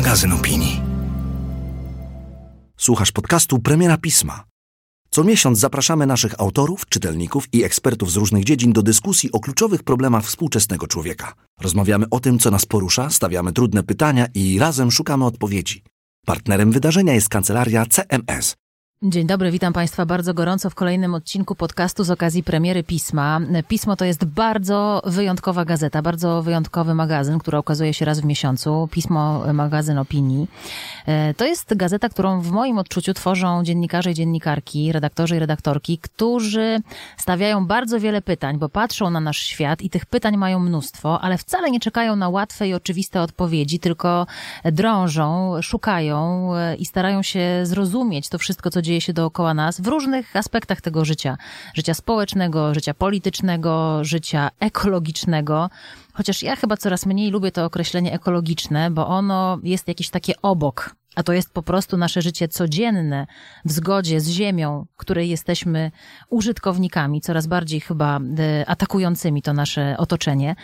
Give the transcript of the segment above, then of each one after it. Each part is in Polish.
magazyn opinii. Słuchasz podcastu Premiera Pisma. Co miesiąc zapraszamy naszych autorów, czytelników i ekspertów z różnych dziedzin do dyskusji o kluczowych problemach współczesnego człowieka. Rozmawiamy o tym, co nas porusza, stawiamy trudne pytania i razem szukamy odpowiedzi. Partnerem wydarzenia jest kancelaria CMS. Dzień dobry, witam Państwa bardzo gorąco w kolejnym odcinku podcastu z okazji premiery Pisma. Pismo to jest bardzo wyjątkowa gazeta, bardzo wyjątkowy magazyn, który okazuje się raz w miesiącu. Pismo, magazyn opinii. E, to jest gazeta, którą w moim odczuciu tworzą dziennikarze i dziennikarki, redaktorzy i redaktorki, którzy stawiają bardzo wiele pytań, bo patrzą na nasz świat i tych pytań mają mnóstwo, ale wcale nie czekają na łatwe i oczywiste odpowiedzi, tylko drążą, szukają e, i starają się zrozumieć to wszystko, co dzieje dzieje się dookoła nas w różnych aspektach tego życia. Życia społecznego, życia politycznego, życia ekologicznego. Chociaż ja chyba coraz mniej lubię to określenie ekologiczne, bo ono jest jakieś takie obok a to jest po prostu nasze życie codzienne w zgodzie z ziemią, której jesteśmy użytkownikami, coraz bardziej chyba e, atakującymi to nasze otoczenie.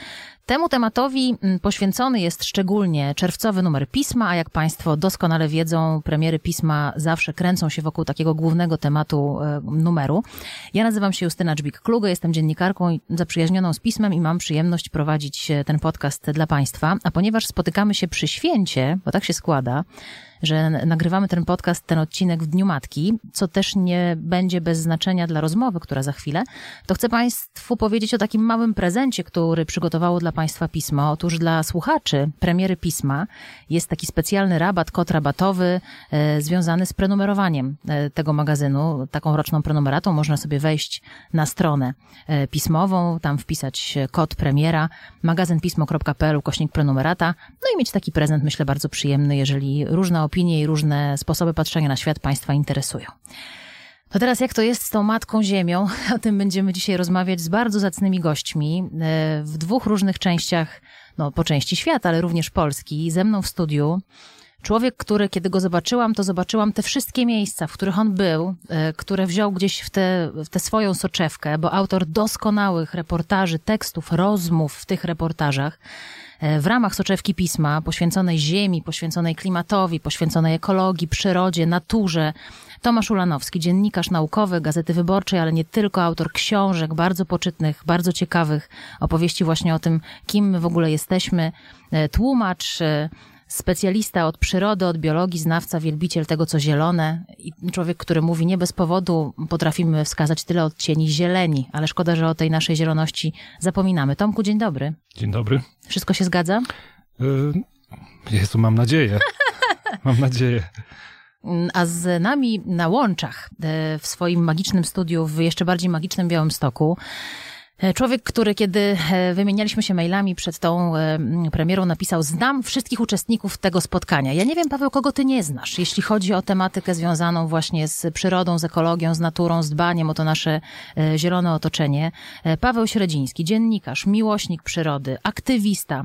Temu tematowi mm, poświęcony jest szczególnie czerwcowy numer pisma, a jak Państwo doskonale wiedzą, premiery pisma zawsze kręcą się wokół takiego głównego tematu e, numeru. Ja nazywam się Justyna Dżbik-Kluge, jestem dziennikarką zaprzyjaźnioną z pismem i mam przyjemność prowadzić e, ten podcast dla Państwa. A ponieważ spotykamy się przy święcie, bo tak się składa, że nagrywamy ten podcast, ten odcinek w Dniu Matki, co też nie będzie bez znaczenia dla rozmowy, która za chwilę, to chcę Państwu powiedzieć o takim małym prezencie, który przygotowało dla Państwa pismo. Otóż dla słuchaczy premiery pisma jest taki specjalny rabat, kod rabatowy e, związany z prenumerowaniem e, tego magazynu. Taką roczną prenumeratą można sobie wejść na stronę e, pismową, tam wpisać kod premiera, magazynpismo.pl, kośnik prenumerata, no i mieć taki prezent, myślę, bardzo przyjemny, jeżeli różne opinie i różne sposoby patrzenia na świat Państwa interesują. To teraz jak to jest z tą Matką Ziemią? O tym będziemy dzisiaj rozmawiać z bardzo zacnymi gośćmi e, w dwóch różnych częściach, no po części świata, ale również Polski. Ze mną w studiu człowiek, który kiedy go zobaczyłam, to zobaczyłam te wszystkie miejsca, w których on był, e, które wziął gdzieś w tę w te swoją soczewkę, bo autor doskonałych reportaży, tekstów, rozmów w tych reportażach. E, w ramach soczewki pisma poświęconej ziemi, poświęconej klimatowi, poświęconej ekologii, przyrodzie, naturze. Tomasz Ulanowski, dziennikarz naukowy Gazety Wyborczej, ale nie tylko, autor książek bardzo poczytnych, bardzo ciekawych, opowieści właśnie o tym, kim my w ogóle jesteśmy, e, tłumacz, e, specjalista od przyrody, od biologii, znawca, wielbiciel tego, co zielone i człowiek, który mówi nie bez powodu potrafimy wskazać tyle odcieni zieleni, ale szkoda, że o tej naszej zieloności zapominamy. Tomku, dzień dobry. Dzień dobry. Wszystko się zgadza? Yy, Jezu, mam nadzieję. mam nadzieję. A z nami na łączach e, w swoim magicznym studiu w jeszcze bardziej magicznym Białymstoku E, człowiek, który kiedy e, wymienialiśmy się mailami przed tą e, premierą, napisał: Znam wszystkich uczestników tego spotkania. Ja nie wiem, Paweł, kogo ty nie znasz, jeśli chodzi o tematykę związaną właśnie z przyrodą, z ekologią, z naturą, z dbaniem o to nasze zielone otoczenie. Paweł Średziński, dziennikarz, miłośnik przyrody, aktywista.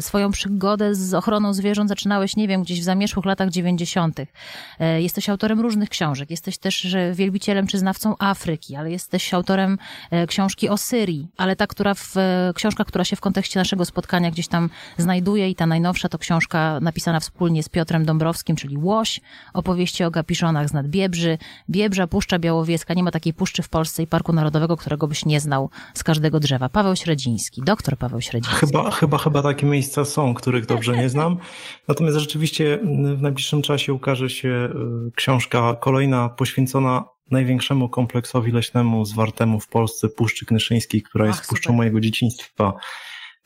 Swoją przygodę z ochroną zwierząt zaczynałeś, nie wiem, gdzieś w zamierzchłych latach dziewięćdziesiątych. Jesteś autorem różnych książek. Jesteś też wielbicielem czy znawcą Afryki, ale jesteś autorem książki o Syrii Syrii, ale ta, która w, książka, która się w kontekście naszego spotkania gdzieś tam znajduje i ta najnowsza to książka napisana wspólnie z Piotrem Dąbrowskim, czyli Łoś, opowieści o gapiszonach z nad Biebrzy, Biebrza, Puszcza Białowieska. Nie ma takiej puszczy w Polsce i Parku Narodowego, którego byś nie znał z każdego drzewa. Paweł Średziński, doktor Paweł Średziński. Chyba, chyba, chyba takie miejsca są, których dobrze nie znam. Natomiast rzeczywiście w najbliższym czasie ukaże się y, książka kolejna poświęcona największemu kompleksowi leśnemu zwartemu w Polsce Puszczy Knyszyńskiej, która jest Ach, puszczą mojego dzieciństwa.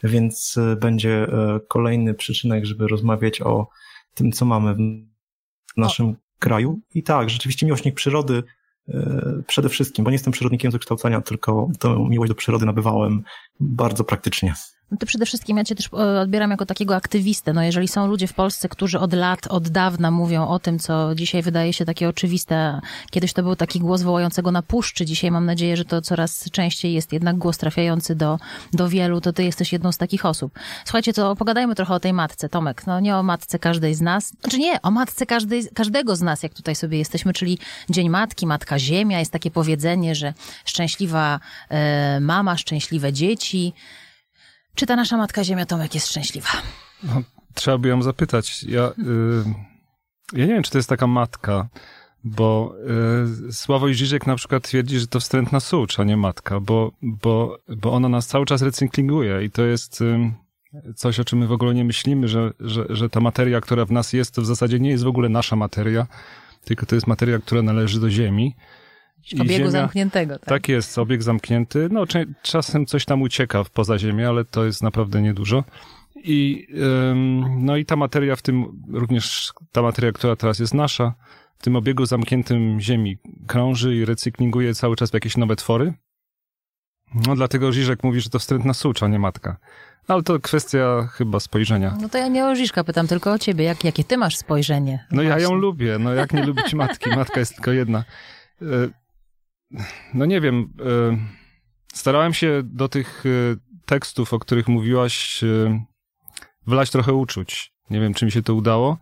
Więc e, będzie e, kolejny przyczynek, żeby rozmawiać o tym, co mamy w naszym o. kraju. I tak, rzeczywiście miłośnik przyrody e, przede wszystkim, bo nie jestem przyrodnikiem z wykształcenia, tylko tę miłość do przyrody nabywałem bardzo praktycznie. No to przede wszystkim ja cię też e, odbieram jako takiego aktywistę. No jeżeli są ludzie w Polsce, którzy od lat, od dawna mówią o tym, co dzisiaj wydaje się takie oczywiste, kiedyś to był taki głos wołającego na puszczy, dzisiaj mam nadzieję, że to coraz częściej jest jednak głos trafiający do, do wielu, to ty jesteś jedną z takich osób. Słuchajcie, to opogadajmy trochę o tej matce, Tomek. No nie o matce każdej z nas, znaczy nie, o matce każdej, każdego z nas, jak tutaj sobie jesteśmy, czyli Dzień Matki, Matka Ziemia, jest takie powiedzenie, że szczęśliwa e, mama, szczęśliwe dzieci, czy ta nasza Matka Ziemia, Tomek, jest szczęśliwa? No, trzeba by ją zapytać. Ja, y, ja nie wiem, czy to jest taka matka, bo y, Sławoj Żyżek na przykład twierdzi, że to wstrętna sucz, a nie matka, bo, bo, bo ona nas cały czas recyklinguje i to jest y, coś, o czym my w ogóle nie myślimy, że, że, że ta materia, która w nas jest, to w zasadzie nie jest w ogóle nasza materia, tylko to jest materia, która należy do Ziemi. Obiegu ziemia, zamkniętego. Tak? tak jest, obieg zamknięty. No, czasem coś tam ucieka poza Ziemię, ale to jest naprawdę niedużo. I, no i ta materia w tym, również ta materia, która teraz jest nasza, w tym obiegu zamkniętym Ziemi krąży i recyklinguje cały czas w jakieś nowe twory. No dlatego Żyżek mówi, że to wstrętna sucza, nie matka. Ale to kwestia chyba spojrzenia. No to ja nie o Żyżka pytam, tylko o ciebie. Jak, jakie ty masz spojrzenie? No Właśnie. ja ją lubię. No jak nie lubić matki? Matka jest tylko jedna. E, no nie wiem. E, starałem się do tych e, tekstów, o których mówiłaś, wlać trochę uczuć. Nie wiem, czy mi się to udało.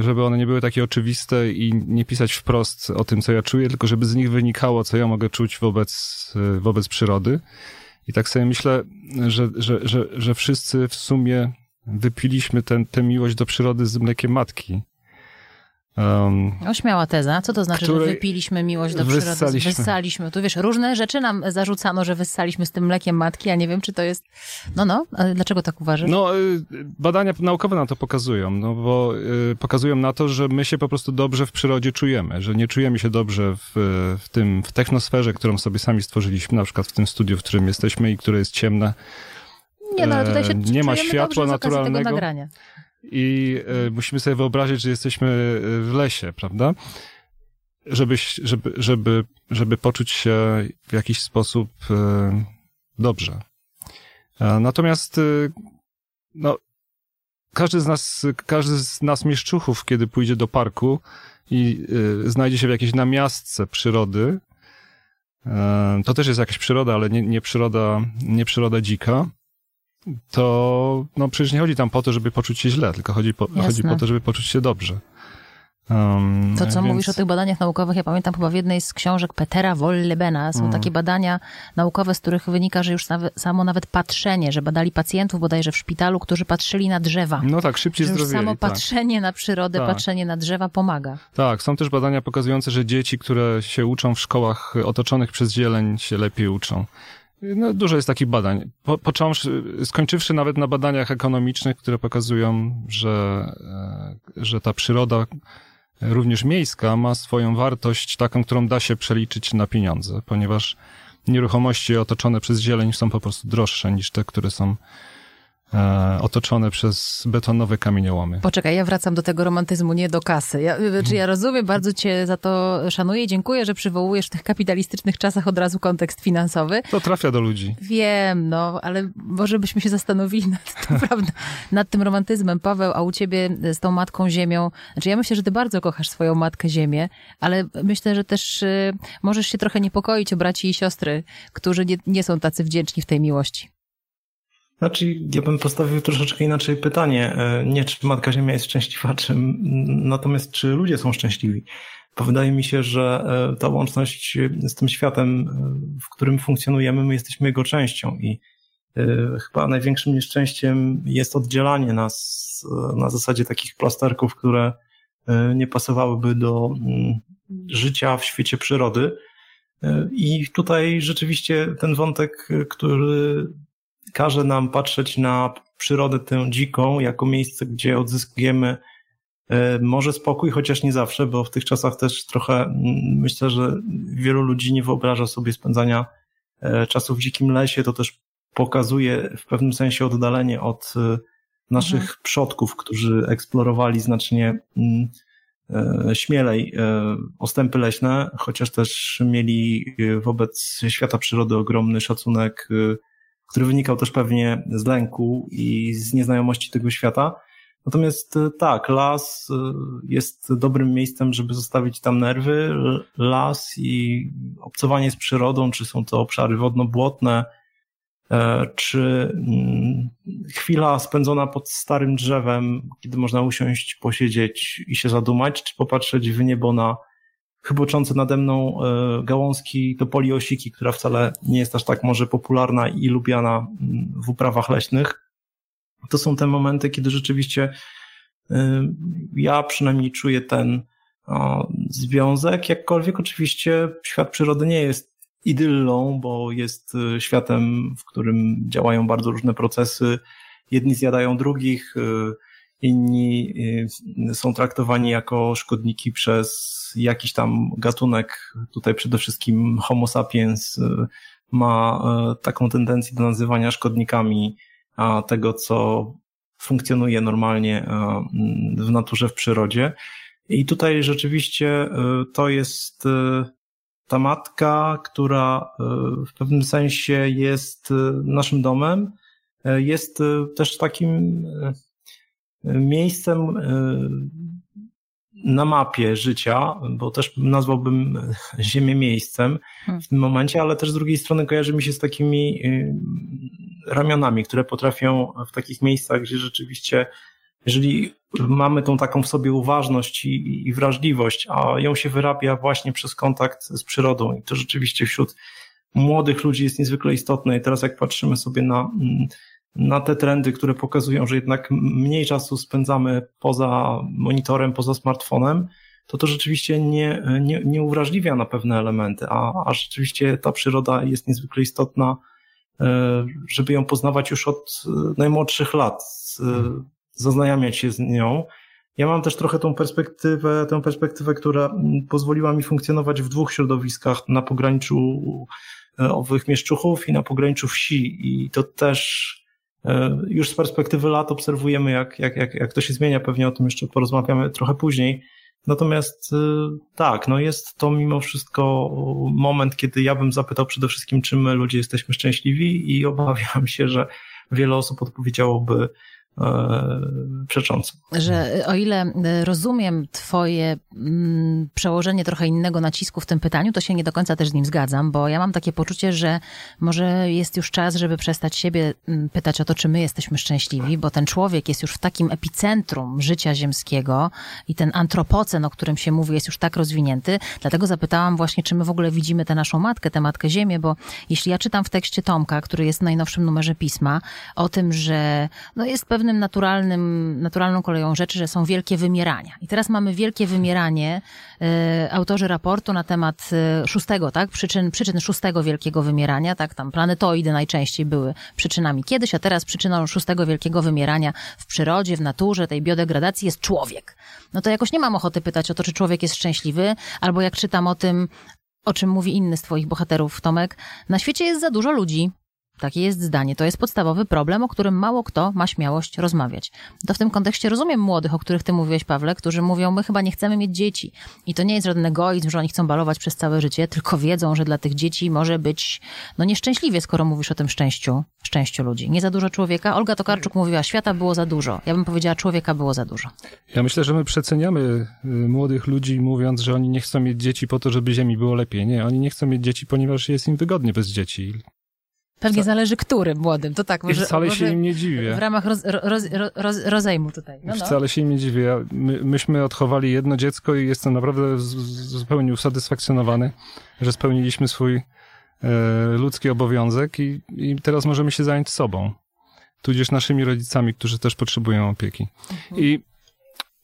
Żeby one nie były takie oczywiste i nie pisać wprost o tym, co ja czuję, tylko żeby z nich wynikało, co ja mogę czuć wobec, wobec przyrody. I tak sobie myślę, że, że, że, że wszyscy w sumie wypiliśmy tę miłość do przyrody z mlekiem matki. Um, Ośmiała teza. Co to znaczy, że wypiliśmy miłość do przyrody? Wyssaliśmy. wyssaliśmy. Tu wiesz, różne rzeczy nam zarzucano, że wyssaliśmy z tym mlekiem matki, a nie wiem, czy to jest... No, no, ale dlaczego tak uważasz? No, y, badania naukowe na to pokazują, no bo y, pokazują na to, że my się po prostu dobrze w przyrodzie czujemy, że nie czujemy się dobrze w, w tym, w technosferze, którą sobie sami stworzyliśmy, na przykład w tym studiu, w którym jesteśmy i które jest ciemne. Nie, no ale tutaj się e, Nie ma światła naturalnego i e, musimy sobie wyobrazić, że jesteśmy e, w lesie, prawda? Żeby, żeby, żeby, żeby poczuć się w jakiś sposób e, dobrze. Natomiast no, każdy z nas, każdy z nas mieszczuchów, kiedy pójdzie do parku i znajdzie się w jakiejś namiastce przyrody, to też jest jakaś przyroda, ale nie, nie przyroda, nie przyroda dzika, to no przecież nie chodzi tam po to, żeby poczuć się źle, tylko chodzi po, chodzi po to, żeby poczuć się dobrze. Um, to, co więc... mówisz o tych badaniach naukowych, ja pamiętam chyba w jednej z książek Petera Wollebena są mm. takie badania naukowe, z których wynika, że już nawet, samo nawet patrzenie, że badali pacjentów bodajże w szpitalu, którzy patrzyli na drzewa. No tak, szybciej że zdrowieli. samo tak. patrzenie na przyrodę, tak. patrzenie na drzewa pomaga. Tak, są też badania pokazujące, że dzieci, które się uczą w szkołach otoczonych przez zieleń, się lepiej uczą. No, dużo jest takich badań. Po, począwszy, skończywszy nawet na badaniach ekonomicznych, które pokazują, że, e, że ta przyroda, również miejska, ma swoją wartość taką, którą da się przeliczyć na pieniądze, ponieważ nieruchomości otoczone przez zieleń są po prostu droższe niż te, które są e, otoczone przez betonowe kamieniołomy. Poczekaj, ja wracam do tego romantyzmu, nie do kasy. Ja, znaczy ja rozumiem, bardzo cię za to szanuję i dziękuję, że przywołujesz w tych kapitalistycznych czasach od razu kontekst finansowy. To trafia do ludzi. Wiem, no, ale może byśmy się zastanowili nad, to, prawda, nad tym romantyzmem. Paweł, a u ciebie z tą Matką Ziemią, znaczy ja myślę, że ty bardzo kochasz swoją Matkę Ziemię, ale myślę, że też y, możesz się trochę niepokoić o braci i siostry, którzy nie, nie są tacy wdzięczni w tej miłości. Znaczy, ja bym postawił troszeczkę inaczej pytanie. E, nie, czy Matka Ziemia jest szczęśliwa, czy, natomiast czy ludzie są szczęśliwi. Bo wydaje mi się, że e, ta łączność z tym światem, e, w którym funkcjonujemy, my jesteśmy jego częścią i chyba największym nieszczęściem jest oddzielanie nas na zasadzie takich plasterków, które nie pasowałyby do mm, życia w świecie przyrody. I tutaj rzeczywiście ten wątek, który każe nam patrzeć na przyrodę tę dziką jako miejsce, gdzie odzyskujemy e, może spokój, chociaż nie zawsze, bo w tych czasach też trochę myślę, że wielu ludzi nie wyobraża sobie spędzania e, czasu w dzikim lesie. To też pokazuje w pewnym sensie oddalenie od e, naszych mhm. przodków, którzy eksplorowali znacznie śmielej ostępy leśne, chociaż też mieli wobec świata przyrody ogromny szacunek, który wynikał też pewnie z lęku i z nieznajomości tego świata. Natomiast e, tak, las e, jest dobrym miejscem, żeby zostawić tam nerwy. Las i obcowanie z przyrodą, czy są to obszary wodno-błotne, e, czy mm, chwila spędzona pod starym drzewem, kiedy można usiąść, posiedzieć i się zadumać, czy popatrzeć w niebo na chyboczące nade mną e, gałązki to poliosiki, która wcale nie jest aż tak może popularna i lubiana mm, w uprawach leśnych. to są te momenty, kiedy rzeczywiście y, ja przynajmniej czuję ten związek, jakkolwiek oczywiście świat przyrody nie jest idyllą, bo jest y, światem, w którym działają bardzo różne procesy. Jedni zjadają drugich, inni są traktowani jako szkodniki przez jakiś tam gatunek. Tutaj przede wszystkim Homo sapiens ma taką tendencję do nazywania szkodnikami tego, co funkcjonuje normalnie w naturze, w przyrodzie. I tutaj rzeczywiście to jest ta matka, która w pewnym sensie jest naszym domem, jest też takim miejscem na mapie życia, bo też nazwałbym Ziemię miejscem hmm. w tym momencie, ale też z drugiej strony kojarzy mi się z takimi ramionami, które potrafią w takich miejscach, gdzie rzeczywiście, jeżeli mamy tą taką w sobie uważność i, i wrażliwość, a ją się wyrabia właśnie przez kontakt z przyrodą i to rzeczywiście wśród młodych ludzi jest niezwykle istotne i teraz jak patrzymy sobie na, na te trendy, które pokazują, że jednak mniej czasu spędzamy poza monitorem, poza smartfonem, to to rzeczywiście nie, nie, nie uwrażliwia na pewne elementy, a, a rzeczywiście ta przyroda jest niezwykle istotna E, żeby ją poznawać już od e, najmłodszych lat, zaznajamiać się z nią. Ja mam też trochę tą perspektywę, tę perspektywę, która pozwoliła mi funkcjonować w dwóch środowiskach na pograniczu e, owych mieszczuchów i na pograniczu wsi i to też już z perspektywy lat obserwujemy, jak, jak, jak, jak to się zmienia, pewnie o tym jeszcze porozmawiamy trochę później, Natomiast y, tak, no jest to mimo wszystko moment, kiedy ja bym zapytał przede wszystkim, czy my ludzie jesteśmy szczęśliwi i obawiam się, że wiele osób odpowiedziałoby E, przecząco. Że o ile e, rozumiem twoje mm, przełożenie trochę innego nacisku w tym pytaniu, to się nie do końca też z nim zgadzam, bo ja mam takie poczucie, że może jest już czas, żeby przestać siebie mm, pytać o to, czy my jesteśmy szczęśliwi, bo ten człowiek jest już w takim epicentrum życia ziemskiego i ten antropocen, o którym się mówi, jest już tak rozwinięty. Dlatego zapytałam właśnie, czy my w ogóle widzimy tę naszą matkę, tę matkę Ziemię, bo jeśli ja czytam w tekście Tomka, który jest w najnowszym numerze pisma, o tym, że no jest pewne pewnym naturalnym, naturalną koleją rzeczy, że są wielkie wymierania. I teraz mamy wielkie wymieranie. E, autorzy raportu na temat e, szóstego, tak? Przyczyn, przyczyn szóstego wielkiego wymierania, tak? Tam planetoidy najczęściej były przyczynami kiedyś, a teraz przyczyną szóstego wielkiego wymierania w przyrodzie, w naturze, tej biodegradacji jest człowiek. No to jakoś nie mam ochoty pytać o to, czy człowiek jest szczęśliwy, albo jak czytam o tym, o czym mówi inny z twoich bohaterów, Tomek, na świecie jest za dużo ludzi, takie jest zdanie. To jest podstawowy problem, o którym mało kto ma śmiałość rozmawiać. To w tym kontekście rozumiem młodych, o których ty mówiłeś, Pawle, którzy mówią, my chyba nie chcemy mieć dzieci. I to nie jest żaden egoizm, że oni chcą balować przez całe życie, tylko wiedzą, że dla tych dzieci może być no nieszczęśliwie, skoro mówisz o tym szczęściu, szczęściu ludzi. Nie za dużo człowieka. Olga Tokarczuk mówiła, świata było za dużo. Ja bym powiedziała, człowieka było za dużo. Ja myślę, że my przeceniamy y, młodych ludzi, mówiąc, że oni nie chcą mieć dzieci po to, żeby ziemi było lepiej. Nie, oni nie chcą mieć dzieci, ponieważ jest im wygodnie bez dzieci. Pewnie zależy którym młodym, to tak. Może, wcale może się im nie dziwię. W ramach roz, roz, roz, rozejmu tutaj. No, no. Wcale się im nie dziwię. My, myśmy odchowali jedno dziecko i jestem naprawdę z, zupełnie usatysfakcjonowany, że spełniliśmy swój e, ludzki obowiązek i, i teraz możemy się zająć sobą. Tudzież naszymi rodzicami, którzy też potrzebują opieki. Mhm. I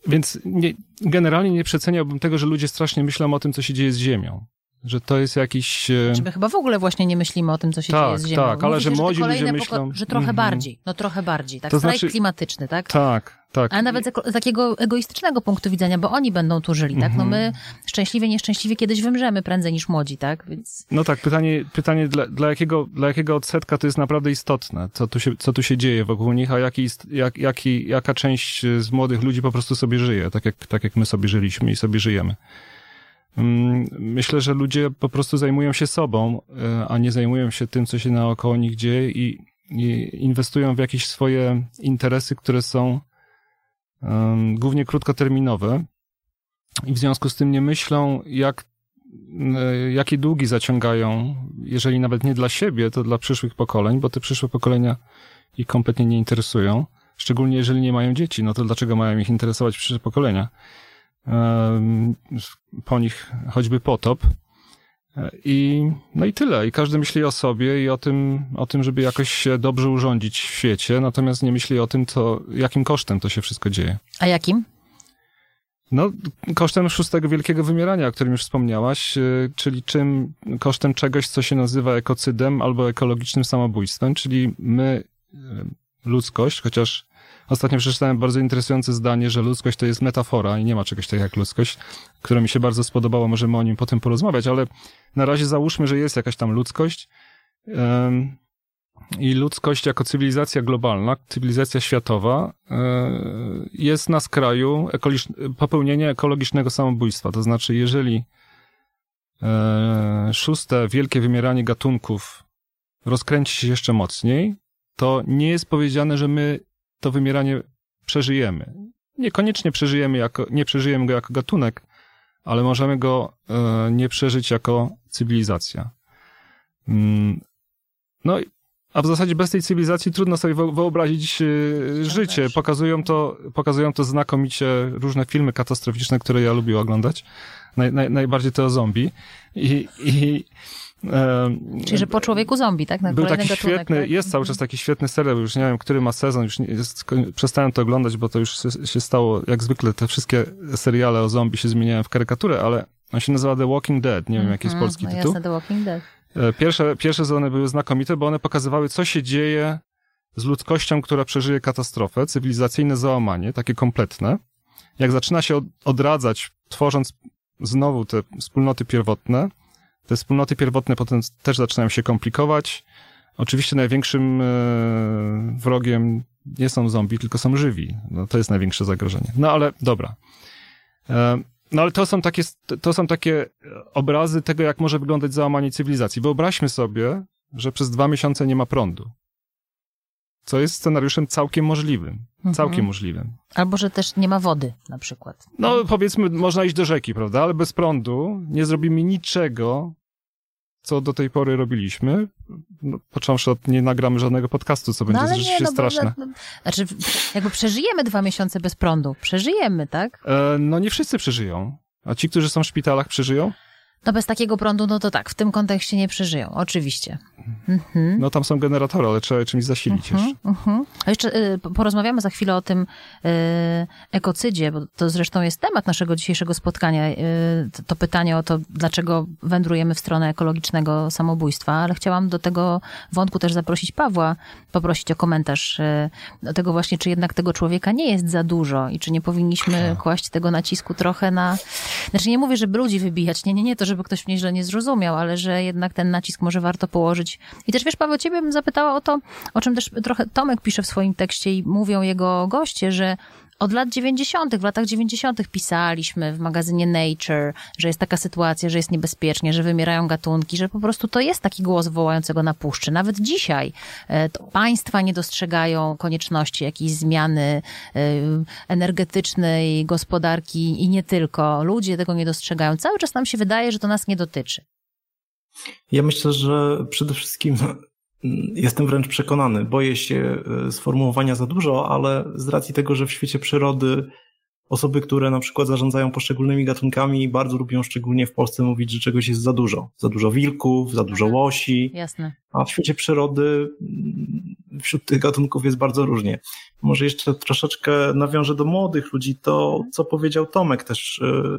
więc nie, generalnie nie przeceniałbym tego, że ludzie strasznie myślą o tym, co się dzieje z Ziemią że to jest jakiś... E, Czy my chyba w ogóle właśnie nie myślimy o tym, co się tak, dzieje z Ziemią. Tak, ale że młodzi ludzie myślą... Że trochę mm -hmm. bardziej, no trochę bardziej, tak? To Strajk znaczy... klimatyczny, tak? Tak, tak. Ale nawet z takiego egoistycznego punktu widzenia, bo oni będą tu żyli, tak? No my mhm. szczęśliwie, nieszczęśliwie kiedyś wymrzemy prędzej niż młodzi, tak? Więc... No tak, pytanie, pytanie dla, dla, jakiego, dla jakiego odsetka to jest naprawdę istotne, co tu się, co tu się dzieje wokół nich, a jaki, jak, jaki, jaka część z młodych ludzi po prostu sobie żyje, tak jak, tak jak my sobie żyliśmy i sobie żyjemy. Mm, myślę, że ludzie po prostu zajmują się sobą, e, a nie zajmują się tym, co się naokoło nich dzieje i, i inwestują w jakieś swoje interesy, które są um, głównie krótkoterminowe i w związku z tym nie myślą, jak, e, jakie długi zaciągają, jeżeli nawet nie dla siebie, to dla przyszłych pokoleń, bo te przyszłe pokolenia ich kompletnie nie interesują. Szczególnie jeżeli nie mają dzieci, no to dlaczego mają ich interesować przyszłe pokolenia? Po nich choćby potop. I, no i tyle. I każdy myśli o sobie i o tym, o tym, żeby jakoś się dobrze urządzić w świecie, natomiast nie myśli o tym, co, jakim kosztem to się wszystko dzieje. A jakim? No, kosztem szóstego wielkiego wymierania, o którym już wspomniałaś, y, czyli czym, kosztem czegoś, co się nazywa ekocydem albo ekologicznym samobójstwem, czyli my, y, ludzkość, chociaż ostatnio przeczytałem bardzo interesujące zdanie, że ludzkość to jest metafora i nie ma czegoś takiego jak ludzkość, które mi się bardzo spodobało, możemy o nim potem porozmawiać, ale na razie załóżmy, że jest jakaś tam ludzkość i ludzkość jako cywilizacja globalna, cywilizacja światowa e, jest na skraju popełnienia ekologicznego samobójstwa. To znaczy, jeżeli e, szóste wielkie wymieranie gatunków rozkręci się jeszcze mocniej, to nie jest powiedziane, że my to wymieranie przeżyjemy. Niekoniecznie przeżyjemy jako, nie przeżyjemy go jako gatunek, ale możemy go e, nie przeżyć jako cywilizacja. Mm, no a w zasadzie bez tej cywilizacji trudno sobie wyobrazić e, życie. Pokazują to, pokazują to znakomicie różne filmy katastroficzne, które ja lubię oglądać. Naj, naj, najbardziej te o zombie. I, i Czyli, że po człowieku zombie, tak? Na był taki gatunek, świetny, tak? jest cały czas taki świetny serial, już nie wiem, który ma sezon, już nie, jest, przestałem to oglądać, bo to już się stało, jak zwykle te wszystkie seriale o zombie się zmieniają w karykaturę, ale on się nazywa The Walking Dead, nie wiem, jaki jest mhm, polski no tytuł. Jasne, The Walking Dead. E, pierwsze, pierwsze sezony były znakomite, bo one pokazywały, co się dzieje z ludzkością, która przeżyje katastrofę, cywilizacyjne załamanie, takie kompletne. Jak zaczyna się odradzać, tworząc znowu te wspólnoty pierwotne, te wspólnoty pierwotne potem też zaczynają się komplikować. Oczywiście największym e, wrogiem nie są zombie, tylko są żywi. No, to jest największe zagrożenie. No ale dobra. E, no ale to są, takie, to są takie obrazy tego, jak może wyglądać załamanie cywilizacji. Wyobraźmy sobie, że przez dwa miesiące nie ma prądu. Co jest scenariuszem całkiem możliwym. Mhm. Całkiem możliwym. Albo, że też nie ma wody, na przykład. No, powiedzmy, można iść do rzeki, prawda? Ale bez prądu nie zrobimy niczego, co do tej pory robiliśmy. No, począwszy od nie nagramy żadnego podcastu, co będzie no, rzeczywiście no, straszne. Bo, znaczy, jakby przeżyjemy dwa miesiące bez prądu. Przeżyjemy, tak? E, no nie wszyscy przeżyją. A ci, którzy są w szpitalach, przeżyją? No bez takiego prądu, no to tak, w tym kontekście nie przeżyją, oczywiście. Mhm. No tam są generatory, ale trzeba je czymś zasilić mhm, jeszcze. Mhm. A jeszcze y, porozmawiamy za chwilę o tym y, ekocydzie, bo to zresztą jest temat naszego dzisiejszego spotkania. Y, to, pytanie o to, dlaczego wędrujemy w stronę ekologicznego samobójstwa, ale chciałam do tego wątku też zaprosić Pawła, poprosić o komentarz y, do tego właśnie, czy jednak tego człowieka nie jest za dużo i czy nie powinniśmy tak. kłaść tego nacisku trochę na... Znaczy nie mówię, żeby ludzi wybijać, nie, nie, nie, to żeby ktoś mnie źle nie zrozumiał, ale że jednak ten nacisk może warto położyć. I też wiesz, Paweł, ciebie bym zapytała o to, o czym też trochę Tomek pisze w swoim tekście i mówią jego goście, że od lat 90., w latach 90. pisaliśmy w magazynie Nature, że jest taka sytuacja, że jest niebezpiecznie, że wymierają gatunki, że po prostu to jest taki głos wołającego na puszczy. Nawet dzisiaj e, państwa nie dostrzegają konieczności jakiejś zmiany e, energetycznej, gospodarki i nie tylko. Ludzie tego nie dostrzegają. Cały czas nam się wydaje, że to nas nie dotyczy. Ja myślę, że przede wszystkim Jestem wręcz przekonany. Boję się e, sformułowania za dużo, ale z racji tego, że w świecie przyrody osoby, które na przykład zarządzają poszczególnymi gatunkami, bardzo lubią szczególnie w Polsce mówić, że czegoś jest za dużo. Za dużo wilków, za dużo łosi. Jasne. A w świecie przyrody mm, wśród tych gatunków jest bardzo różnie. Może jeszcze troszeczkę nawiążę do młodych ludzi. To, co powiedział Tomek też. E,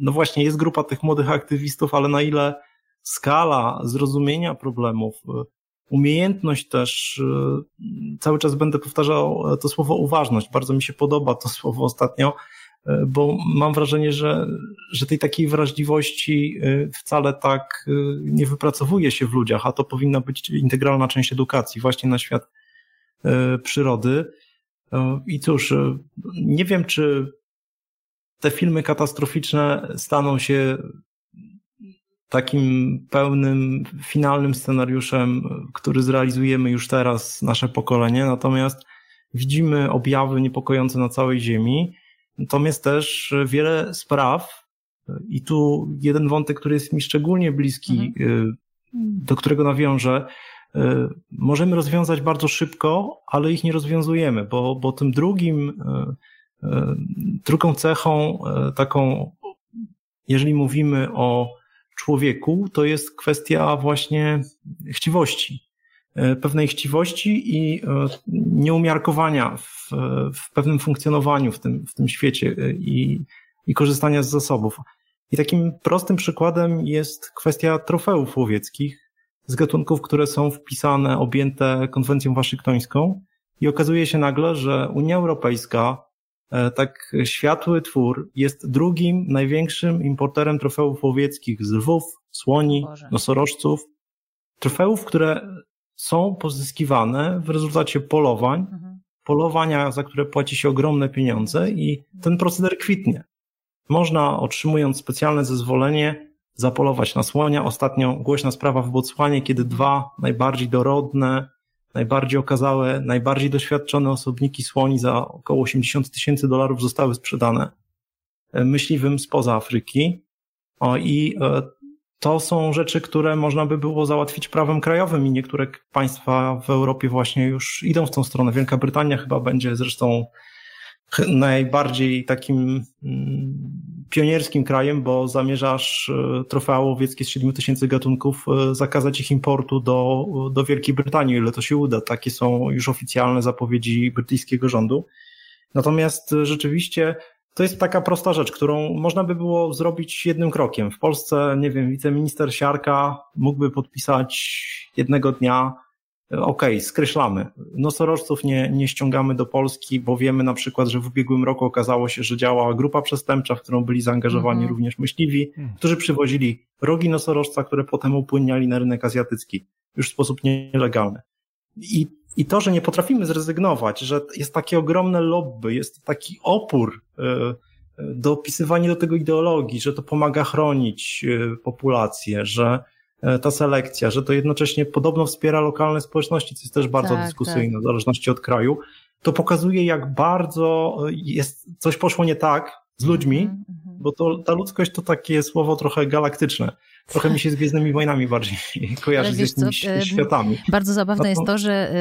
no właśnie, jest grupa tych młodych aktywistów, ale na ile skala zrozumienia problemów, umiejętność też, y, cały czas będę powtarzał to słowo uważność. Bardzo mi się podoba to słowo ostatnio, y, bo mam wrażenie, że, że tej takiej wrażliwości y, wcale tak nie wypracowuje się w ludziach, a to powinna być integralna część edukacji właśnie na świat przyrody. I cóż, nie wiem, czy te filmy katastroficzne staną się takim pełnym, finalnym scenariuszem, który zrealizujemy już teraz, nasze pokolenie. Natomiast widzimy objawy niepokojące na całej Ziemi. Natomiast też wiele spraw, i tu jeden wątek, który jest mi szczególnie bliski, mhm. Y, do którego nawiążę, y, możemy rozwiązać bardzo szybko, ale ich nie rozwiązujemy, bo, bo tym drugim, y, drugą cechą, taką, jeżeli mówimy o człowieku to jest kwestia właśnie chciwości. E, pewnej chciwości i e, nieumiarkowania w, w pewnym funkcjonowaniu w tym, w tym świecie e, i, i korzystania z zasobów. I takim prostym przykładem jest kwestia trofeów łowieckich z gatunków, które są wpisane, objęte konwencją waszyngtońską. I okazuje się nagle, że Unia Europejska, tak światły twór, jest drugim największym importerem trofeów łowieckich z lwów, słoni, Boże. nosorożców. Trofeów, które są pozyskiwane w rezultacie polowań, mhm. polowania, za które płaci się ogromne pieniądze i ten proceder kwitnie. Można, otrzymując specjalne zezwolenie, zapolować na słonia. Ostatnio głośna sprawa w Botswanie, kiedy dwa najbardziej dorodne, najbardziej okazałe, najbardziej doświadczone osobniki słoni za około 80 tysięcy dolarów zostały sprzedane myśliwym spoza Afryki. O, I e, to są rzeczy, które można by było załatwić prawem krajowym i niektóre państwa w Europie właśnie już idą w tą stronę. Wielka Brytania chyba będzie zresztą najbardziej takim mm, pionierskim krajem, bo zamierzasz e, trofea łowieckie z 7 tysięcy gatunków e, zakazać ich importu do, do Wielkiej Brytanii, ile to się uda. Takie są już oficjalne zapowiedzi brytyjskiego rządu. Natomiast rzeczywiście to jest taka prosta rzecz, którą można by było zrobić jednym krokiem. W Polsce, nie wiem, wiceminister Siarka mógłby podpisać jednego dnia, okej, okay, skreślamy. Nosorożców nie, nie ściągamy do Polski, bo wiemy na przykład, że w ubiegłym roku okazało się, że działa grupa przestępcza, w którą byli zaangażowani mm -hmm. również myśliwi, mm. którzy przywozili rogi nosorożca, które potem upłyniali na rynek azjatycki już w sposób nielegalny. I i to, że nie potrafimy zrezygnować, że jest takie ogromne lobby, jest taki opór e, e, do opisywania do tego ideologii, że to pomaga chronić e, populację, że ta selekcja, że to jednocześnie podobno wspiera lokalne społeczności, co jest też bardzo tak, dyskusyjne tak. w zależności od kraju, to pokazuje, jak bardzo jest, coś poszło nie tak z ludźmi, mm -hmm. bo to, ta ludzkość to takie słowo trochę galaktyczne trochę mi się z Gwiezdnymi Wojnami bardziej kojarzy z jakimiś co, światami. Bardzo zabawne no to... jest to, że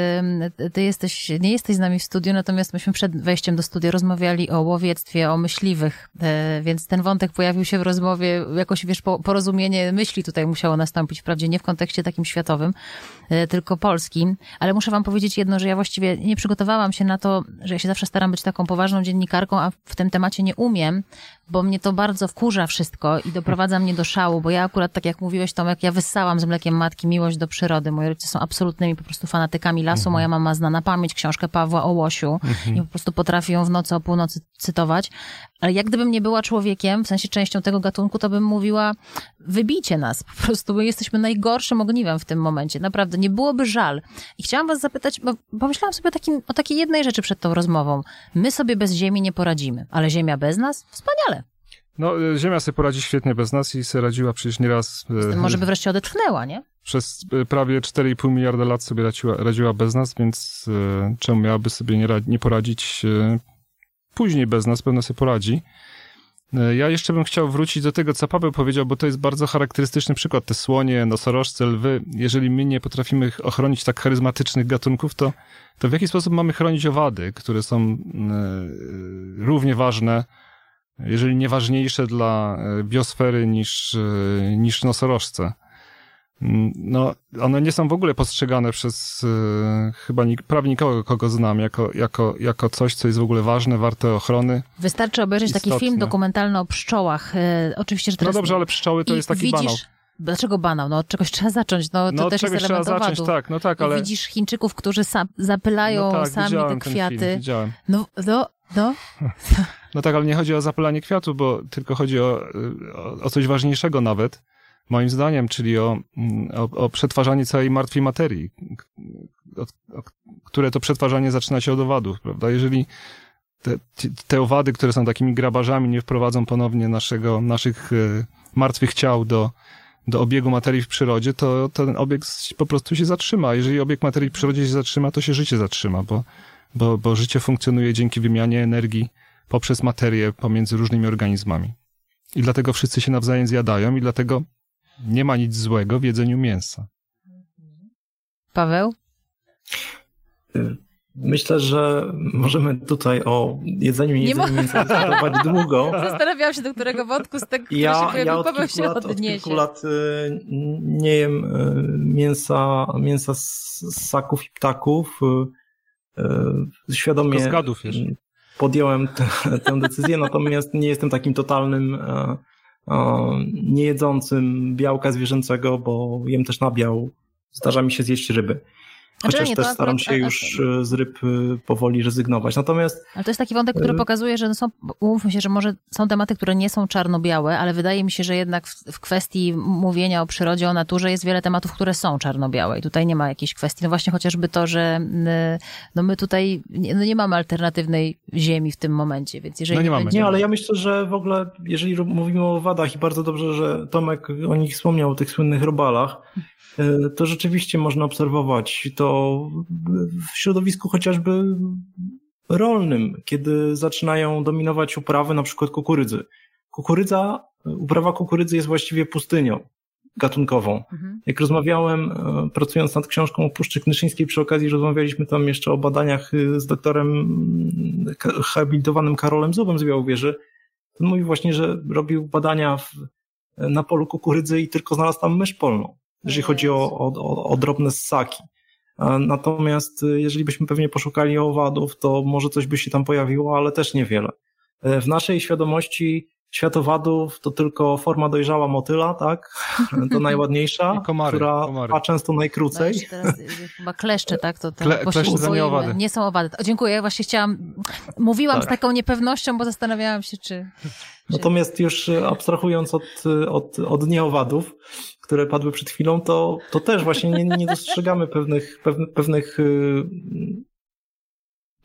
ty jesteś, nie jesteś z nami w studiu, natomiast myśmy przed wejściem do studia rozmawiali o łowiectwie, o myśliwych, e, więc ten wątek pojawił się w rozmowie, jakoś wiesz, porozumienie myśli tutaj musiało nastąpić, wprawdzie nie w kontekście takim światowym, e, tylko polskim, ale muszę wam powiedzieć jedno, że ja właściwie nie przygotowałam się na to, że ja się zawsze staram być taką poważną dziennikarką, a w tym temacie nie umiem, bo mnie to bardzo wkurza wszystko i doprowadza mnie do szału, bo ja akurat, tak jak mówiłeś Tomek, ja wyssałam z mlekiem matki miłość do przyrody. Moi rodzice są absolutnymi po prostu fanatykami lasu. Mhm. Moja mama zna na pamięć książkę Pawła o łosiu mhm. i po prostu potrafi ją w nocy o północy cytować. Ale jak gdybym nie była człowiekiem, w sensie częścią tego gatunku, to bym mówiła, wybijcie nas, po prostu my jesteśmy najgorszym ogniwem w tym momencie. Naprawdę, nie byłoby żal. I chciałam was zapytać, bo pomyślałam sobie o, takim, o takiej jednej rzeczy przed tą rozmową. My sobie bez Ziemi nie poradzimy, ale Ziemia bez nas? Wspaniale. No, e, Ziemia sobie poradzi świetnie bez nas i sobie radziła przecież nieraz... E, może by wreszcie odetchnęła, nie? Przez e, prawie 4,5 miliarda lat sobie radziła, radziła bez nas, więc czemu miałaby sobie nie, nie poradzić później bez nas? Pewno sobie poradzi. Ja jeszcze bym chciał wrócić do tego, co Paweł powiedział, bo to jest bardzo charakterystyczny przykład. Te słonie, nosorożce, lwy. Jeżeli my nie potrafimy ochronić tak charyzmatycznych gatunków, to, to w jaki sposób mamy chronić owady, które są równie ważne jeżeli nie ważniejsze dla e, biosfery niż, e, niż nosorożce. Mm, no, one nie są w ogóle postrzegane przez e, chyba nik, prawie nikogo, kogo znam, jako, jako, jako coś, co jest w ogóle ważne, warte ochrony. Wystarczy obejrzeć istotne. taki film dokumentalny o pszczołach. Oczywiście, że teraz... No dobrze, ale pszczoły to jest taki widzisz... banał. Dlaczego banał? No od czegoś trzeba zacząć. No, to no, też jest element trzeba zacząć, tak, no tak, ale... I widzisz Chińczyków, którzy sam, zapylają no tak, sami te kwiaty. Film, widziałem. No, no, no. No tak, ale nie chodzi o zapalanie kwiatu, bo tylko chodzi o, o, o coś ważniejszego nawet, moim zdaniem, czyli o, o, o przetwarzanie całej martwej materii, które to przetwarzanie zaczyna się od owadów, prawda? Jeżeli te, te owady, które są takimi grabarzami, nie wprowadzą ponownie naszego, naszych e, martwych ciał do, do obiegu materii w przyrodzie, to ten obieg po prostu się zatrzyma. Jeżeli obieg materii w przyrodzie się zatrzyma, to się życie zatrzyma, bo, bo, bo życie funkcjonuje dzięki wymianie energii poprzez materię pomiędzy różnymi organizmami. I dlatego wszyscy się nawzajem zjadają i dlatego nie ma nic złego w jedzeniu mięsa. Paweł? Myślę, że możemy tutaj o jedzeniu i jedzeniu mięsa dyskutować długo. Zastanawiałam się, do którego wątku z tego, ja, się pojawił, ja od Paweł się lat, odniesie. Od kilku lat y, nie jem y, mięsa, mięsa z ssaków i ptaków. Y, świadomie podjąłem tę decyzję, natomiast nie jestem takim totalnym niejedzącym białka zwierzęcego, bo jem też nabiał. Zdarza mi się zjeść ryby. Chociaż znaczy, nie, też staram się już e, z ryb e, powoli rezygnować. Natomiast. Ale to jest taki wątek, który e, pokazuje, że są, umówmy się, że może są tematy, które nie są czarno-białe, ale wydaje mi się, że jednak w, w, kwestii mówienia o przyrodzie, o naturze jest wiele tematów, które są czarno-białe i tutaj nie ma jakiejś kwestii. No właśnie chociażby to, że no my tutaj nie, no nie mamy alternatywnej ziemi w tym momencie, więc jeżeli. No nie, nie mamy. Nie, ale ja myślę, że w ogóle, jeżeli mówimy o wadach i bardzo dobrze, że Tomek o nich wspomniał, o tych słynnych robalach, to rzeczywiście można obserwować to w środowisku chociażby rolnym, kiedy zaczynają dominować uprawy na przykład kukurydzy. Kukurydza, uprawa kukurydzy jest właściwie pustynią gatunkową. Mhm. Jak rozmawiałem, e, pracując nad książką o Puszczy Knyszyńskiej, przy okazji rozmawialiśmy tam jeszcze o badaniach e, z doktorem habilitowanym Karolem Zubem z Białowieży. On mówi właśnie, że robił badania w, na polu kukurydzy i tylko znalazł tam mysz polną jeżeli chodzi o, o, o drobne ssaki. Natomiast y, jeżeli byśmy pewnie poszukali owadów, to może coś by się tam pojawiło, ale też niewiele. E, w naszej świadomości światowadów to tylko forma dojrzała motyla, tak? To najładniejsza, komary, która komary. trwa często najkrócej. No teraz, y, chyba kleszcze, tak? To, to Kle, kleszcze to nie owady. Nie są owady. O, dziękuję, właśnie chciałam, mówiłam tak. z taką niepewnością, bo zastanawiałam się, czy... Natomiast już abstrahując od, od, od nieowadów, które padły przed chwilą, to, to też właśnie nie, nie dostrzegamy pewnych, pewnych, pewnych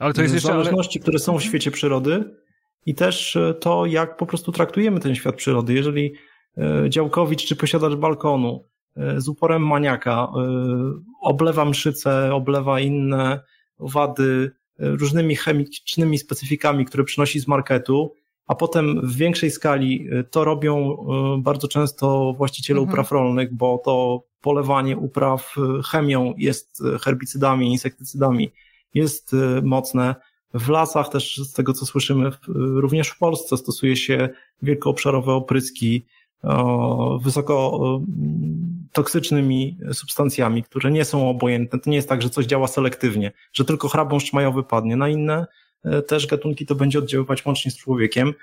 ale to jest jeszcze, zależności, ale... które są w mhm. świecie przyrody i też e, to, jak po prostu traktujemy ten świat przyrody. Jeżeli e, działkowicz czy posiadacz balkonu e, z uporem maniaka oblewa mszyce, oblewa inne owady różnymi chemicznymi specyfikami, które przynosi z marketu, a potem w większej skali y, to robią y, bardzo często właściciele mhm. upraw rolnych, bo to polewanie upraw y, chemią jest herbicydami, insektycydami jest mocne. W lasach też z tego co słyszymy, również w Polsce stosuje się wielkoobszarowe opryski wysoko toksycznymi substancjami, które nie są obojętne. To nie jest tak, że coś działa selektywnie, że tylko chrabąszcz majowy padnie. Na inne też gatunki to będzie oddziaływać łącznie z człowiekiem.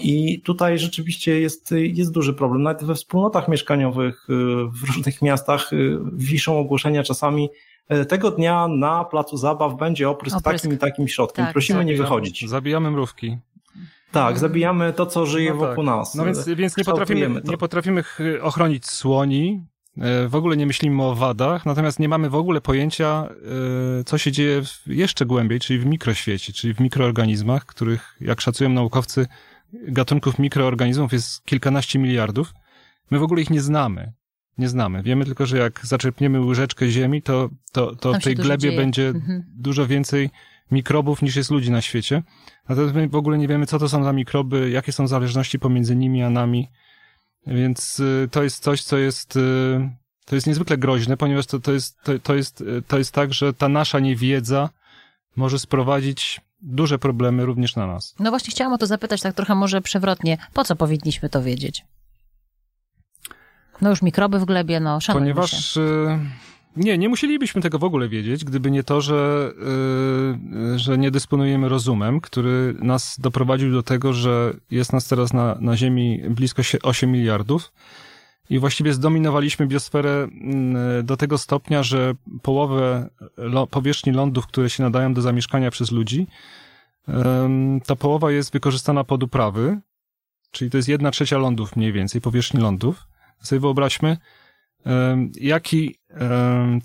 I tutaj rzeczywiście jest, jest duży problem. Nawet we wspólnotach mieszkaniowych e, w różnych miastach e, wiszą ogłoszenia czasami tego dnia na placu zabaw będzie oprysk, oprysk. takim i takim środkiem. Tak, Prosimy tak. nie wychodzić. Zabijamy mrówki. Tak, zabijamy to, co żyje no wokół tak. nas. No więc, więc nie, potrafimy, nie potrafimy ochronić słoni, E, w ogóle nie myślimy o wadach, natomiast nie mamy w ogóle pojęcia, e, co się dzieje jeszcze głębiej, czyli w mikroświecie, czyli w mikroorganizmach, których, jak szacują naukowcy, gatunków mikroorganizmów jest kilkanaście miliardów. My w ogóle ich nie znamy. Nie znamy. Wiemy tylko, że jak zaczerpniemy łyżeczkę ziemi, to, to, to w tej glebie dzieje. będzie mhm. dużo więcej mikrobów niż jest ludzi na świecie. Natomiast my w ogóle nie wiemy, co to są za mikroby, jakie są zależności pomiędzy nimi a nami więc y, to jest coś, co jest, y, to jest niezwykle groźne, ponieważ to, to, jest, to, to, jest, y, to jest tak, że ta nasza niewiedza może sprowadzić duże problemy również na nas. No właśnie chciałam o to zapytać tak trochę może przewrotnie. Po co powinniśmy to wiedzieć? No już mikroby w glebie, no szanujmy Ponieważ się. Nie, nie musielibyśmy tego w ogóle wiedzieć, gdyby nie to, że, yy, że nie dysponujemy rozumem, który nas doprowadził do tego, że jest nas teraz na, na Ziemi blisko 8 miliardów i właściwie zdominowaliśmy biosferę mm, do tego stopnia, że połowę powierzchni lądów, które się nadają do zamieszkania przez ludzi, ta połowa jest wykorzystana pod uprawy, czyli to jest jedna trzecia lądów mniej więcej, powierzchni lądów. Sobie wyobraźmy, jaki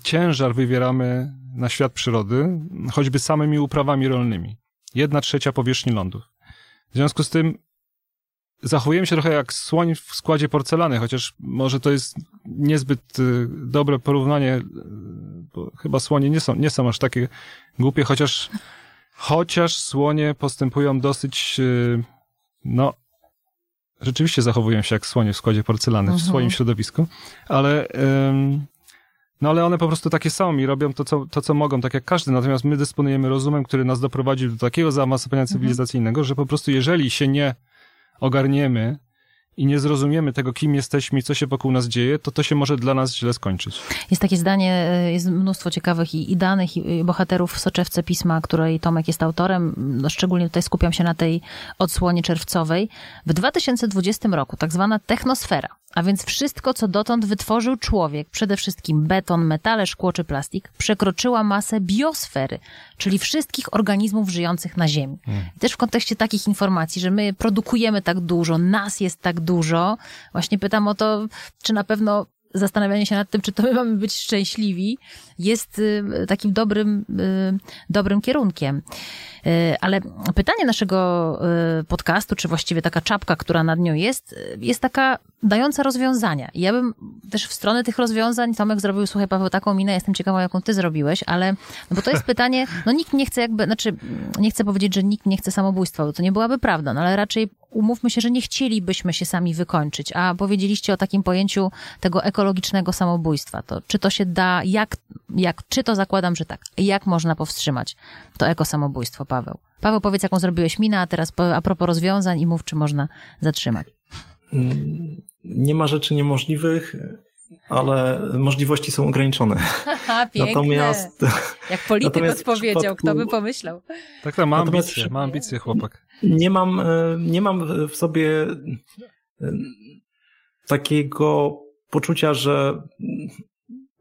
ciężar wywieramy na świat przyrody, choćby samymi uprawami rolnymi. Jedna trzecia powierzchni lądów. W związku z tym zachowujemy się trochę jak słoń w składzie porcelany, chociaż może to jest niezbyt y, dobre porównanie, y, bo chyba słonie nie są, nie są aż takie głupie, chociaż, chociaż słonie postępują dosyć, y, no, rzeczywiście zachowują się jak słonie w składzie porcelany, w swoim mhm. środowisku, ale No ale one po prostu takie są i robią to co, to, co mogą, tak jak każdy. Natomiast my dysponujemy rozumem, który nas doprowadził do takiego zaawansowania mhm. cywilizacyjnego, że po prostu jeżeli się nie ogarniemy i nie zrozumiemy tego, kim jesteśmy i co się wokół nas dzieje, to to się może dla nas źle skończyć. Jest takie zdanie, e, jest mnóstwo ciekawych i, i danych, i bohaterów w soczewce pisma, której Tomek jest autorem. No, szczególnie tutaj skupiam się na tej odsłonie czerwcowej. W 2020 roku tak zwana technosfera, a więc wszystko, co dotąd wytworzył człowiek, przede wszystkim beton, metale, szkło czy plastik, przekroczyła masę biosfery, czyli wszystkich organizmów żyjących na Ziemi. Hmm. I też w kontekście takich informacji, że my produkujemy tak dużo, nas jest tak dużo, właśnie pytam o to, czy na pewno zastanawianie się nad tym, czy to my mamy być szczęśliwi, jest y, takim dobrym, y, dobrym kierunkiem. Y, ale pytanie naszego podcastu, czy właściwie taka czapka, która nad nią jest, jest taka dająca rozwiązania. I ja bym też w stronę tych rozwiązań, Tomek zrobił, słuchaj Paweł, taką minę, jestem ciekawa, jaką ty zrobiłeś, ale, no bo to jest pytanie, no nikt nie chce jakby, znaczy, nie chcę powiedzieć, że nikt nie chce samobójstwa, bo to nie byłaby prawda, no ale raczej umówmy się, że nie chcielibyśmy się sami wykończyć, a powiedzieliście o takim pojęciu tego ekologicznego samobójstwa. To czy to się da, jak, jak, czy to zakładam, że tak, jak można powstrzymać to ekosamobójstwo, Paweł? Paweł, powiedz, jaką zrobiłeś minę, a teraz a propos rozwiązań i mów, czy można zatrzymać. Nie ma rzeczy niemożliwych, ale możliwości są ograniczone. Aha, piękne. Natomiast, Jak polityk natomiast odpowiedział, przypadku, kto by pomyślał. Tak, tak, ma ambicje, ma ambicje chłopak. Nie mam, e, nie mam w sobie e, takiego poczucia, że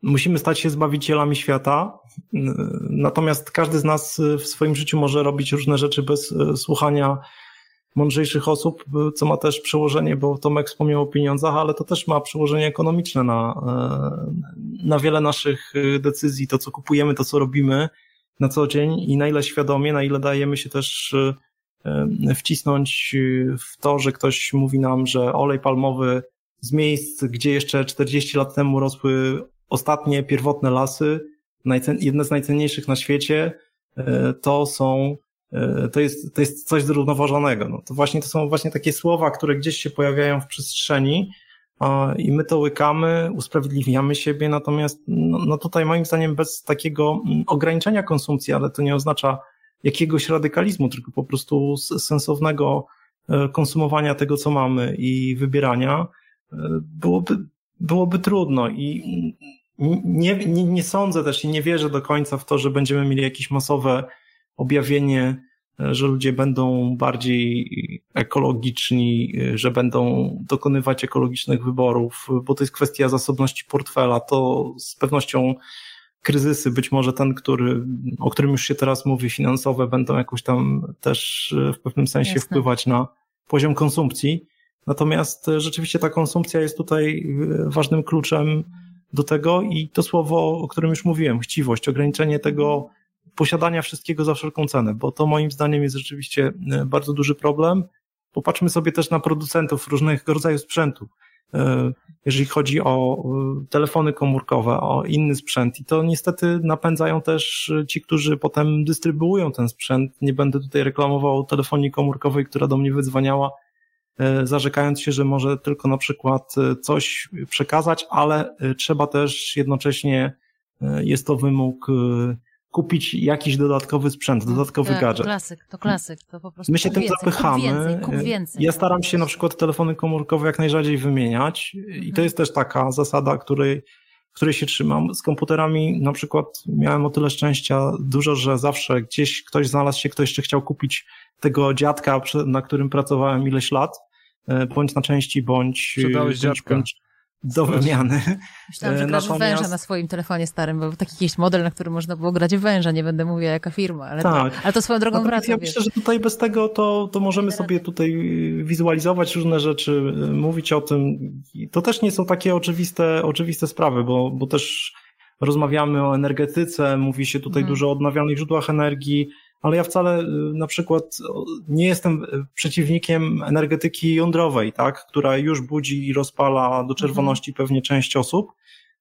musimy stać się zbawicielami świata. Natomiast każdy z nas w swoim życiu może robić różne rzeczy bez e, słuchania mądrzejszych osób, co ma też przełożenie, bo Tomek wspomniał o pieniądzach, ale to też ma przełożenie ekonomiczne na, na wiele naszych decyzji, to co kupujemy, to co robimy na co dzień i na ile świadomie, na ile dajemy się też wcisnąć w to, że ktoś mówi nam, że olej palmowy z miejsc, gdzie jeszcze 40 lat temu rosły ostatnie pierwotne lasy, jedne z najcenniejszych na świecie, to są to jest, to jest coś zrównoważonego. No to właśnie to są właśnie takie słowa, które gdzieś się pojawiają w przestrzeni i my to łykamy, usprawiedliwiamy siebie, natomiast no, no tutaj moim zdaniem bez takiego mm, ograniczenia konsumpcji, ale to nie oznacza jakiegoś radykalizmu, tylko po prostu sensownego e, konsumowania tego, co mamy i wybierania, e, byłoby, byłoby trudno i nie, nie, nie sądzę też i nie wierzę do końca w to, że będziemy mieli jakieś masowe objawienie, e, że ludzie będą bardziej ekologiczni, że będą dokonywać ekologicznych wyborów, bo to jest kwestia zasobności portfela. To z pewnością kryzysy, być może ten, który, o którym już się teraz mówi, finansowe, będą jakoś tam też e, w pewnym sensie Jasne. wpływać na poziom konsumpcji. Natomiast e, rzeczywiście ta konsumpcja jest tutaj e, ważnym kluczem do tego i to słowo, o którym już mówiłem, chciwość, ograniczenie tego posiadania wszystkiego za wszelką cenę, bo to moim zdaniem jest rzeczywiście bardzo duży problem. Popatrzmy sobie też na producentów różnych rodzajów sprzętu. E, jeżeli chodzi o e, telefony komórkowe, o inny sprzęt. I to niestety napędzają też ci, którzy potem dystrybuują ten sprzęt. Nie będę tutaj reklamował telefonii komórkowej, która do mnie wydzwaniała, e, zarzekając się, że może tylko na przykład coś przekazać, ale trzeba też jednocześnie, jest to wymóg kupić jakiś dodatkowy sprzęt, mm, dodatkowy tak, gadżet. Klasyk, to klasyk, to po prostu. My się tym zapychamy. Kup więcej, kup więcej. Ja staram się na przykład telefony komórkowe jak najrzadziej wymieniać i to mhm. jest też taka zasada, której, której się trzymam. Z komputerami na przykład miałem o tyle szczęścia dużo, że zawsze gdzieś ktoś znalazł się, kto jeszcze chciał kupić tego dziadka, na którym pracowałem ileś lat, e, bądź na części, bądź... Sprzedałeś dziadka. Bądź, do wymiany. Myślałam, że grasz Natomiast... węża na swoim telefonie starym, bo taki jakiś model, na którym można było grać węża, nie będę mówiła jaka firma, ale, tak. to, ale to swoją drogą Natomiast wraca. Ja myślę, że tutaj bez tego to, to możemy sobie tutaj wizualizować różne rzeczy, mówić o tym. To też nie są takie oczywiste, oczywiste sprawy, bo, bo też rozmawiamy o energetyce, mówi się tutaj hmm. dużo o odnawialnych źródłach energii, ale ja wcale y, na przykład nie jestem y, przeciwnikiem energetyki jądrowej, tak, która już budzi i rozpala do czerwoności mhm. pewnie część osób.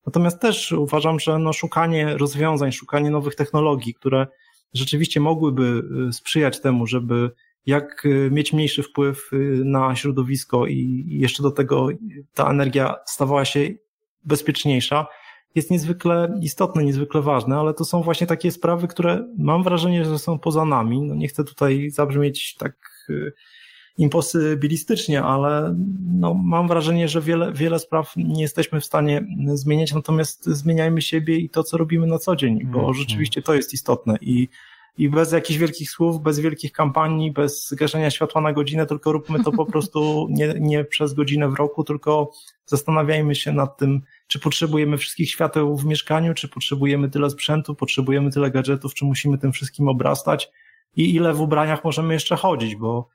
Natomiast też uważam, że no szukanie rozwiązań, szukanie nowych technologii, które rzeczywiście mogłyby y, sprzyjać temu, żeby jak mieć mniejszy wpływ na środowisko i jeszcze do tego ta energia stawała się bezpieczniejsza, jest niezwykle istotne, niezwykle ważne, ale to są właśnie takie sprawy, które mam wrażenie, że są poza nami. No nie chcę tutaj zabrzmieć tak y, imposybilistycznie, ale no, mam wrażenie, że wiele, wiele spraw nie jesteśmy w stanie zmieniać, natomiast zmieniajmy siebie i to, co robimy na co dzień, bo mm, rzeczywiście to jest istotne i i bez jakichś wielkich słów, bez wielkich kampanii, bez gaszenia światła na godzinę, tylko róbmy to po prostu nie, nie przez godzinę w roku, tylko zastanawiajmy się nad tym, czy potrzebujemy wszystkich świateł w mieszkaniu, czy potrzebujemy tyle sprzętu, potrzebujemy tyle gadżetów, czy musimy tym wszystkim obrastać i ile w ubraniach możemy jeszcze chodzić, bo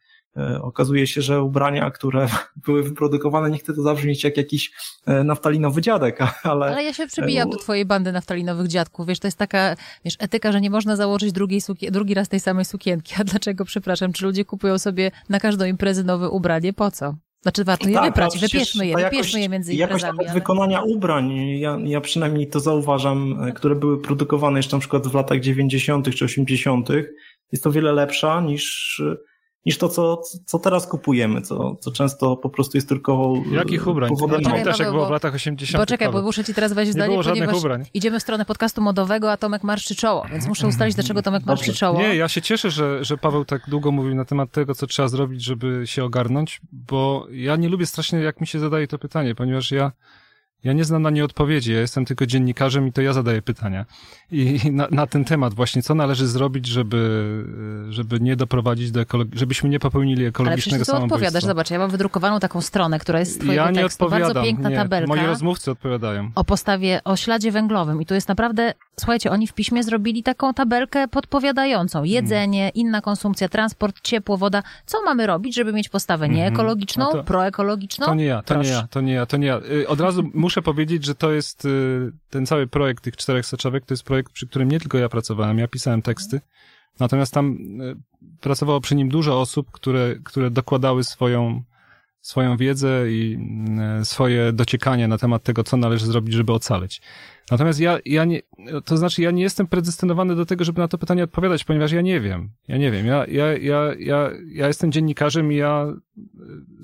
okazuje się, że ubrania, które były wyprodukowane, nie chcę to zabrzmieć jak jakiś e, naftalinowy dziadek, ale... Ale ja się przybijam do twojej bandy naftalinowych dziadków. Wiesz, to jest taka, wiesz, etyka, że nie można założyć drugiej sukien- drugi raz tej samej sukienki. A dlaczego, przepraszam, czy ludzie kupują sobie na każdą imprezę nowe ubranie? Po co? Znaczy warto je tak, wyprać, wypieszmy je, wypieszmy je między imprezami. Jakość ale... wykonania ubrań, ja, ja przynajmniej to zauważam, e, które były produkowane jeszcze na przykład w latach 90. czy 80., jest to wiele lepsza niż niż to, co, co teraz kupujemy, co, co często po prostu jest tylko Jakich ubrań? Powodem... No, pamiętasz, jak było w latach 80. Poczekaj, bo muszę ci teraz wejść w zdanie, ponieważ ubrań. idziemy w stronę podcastu modowego, a Tomek marszczy czoło, więc muszę ustalić, dlaczego Tomek marszczy czoło. Nie, ja się cieszę, że, że Paweł tak długo mówił na temat tego, co trzeba zrobić, żeby się ogarnąć, bo ja nie lubię strasznie, jak mi się zadaje to pytanie, ponieważ ja ja nie znam na nie odpowiedzi, ja jestem tylko dziennikarzem i to ja zadaję pytania. I na, na ten temat właśnie, co należy zrobić, żeby, żeby nie doprowadzić do ekologii, żebyśmy nie popełnili ekologicznego Ale samobójstwa. odpowiadasz, zobacz, ja mam wydrukowaną taką stronę, która jest z twojego ja nie tekstu, odpowiadam. bardzo piękna nie, tabelka. Moi rozmówcy odpowiadają. O postawie, o śladzie węglowym i tu jest naprawdę, słuchajcie, oni w piśmie zrobili taką tabelkę podpowiadającą. Jedzenie, hmm. inna konsumpcja, transport, ciepło, woda. Co mamy robić, żeby mieć postawę mhm. nieekologiczną, no to, proekologiczną? To nie ja, to Proszę. nie ja, to nie ja, to nie ja. Y, od razu muszę powiedzieć, że to jest y, ten cały projekt tych czterech soczewek, to jest projekt, przy którym nie tylko ja pracowałem, ja pisałem teksty, natomiast tam y, pracowało przy nim dużo osób, które, które dokładały swoją, swoją wiedzę i y, swoje dociekanie na temat tego, co należy zrobić, żeby ocaleć. Natomiast ja, ja nie, to znaczy ja nie jestem predestynowany do tego, żeby na to pytanie odpowiadać, ponieważ ja nie wiem. Ja nie wiem. Ja, ja, ja, ja, ja jestem dziennikarzem i ja e,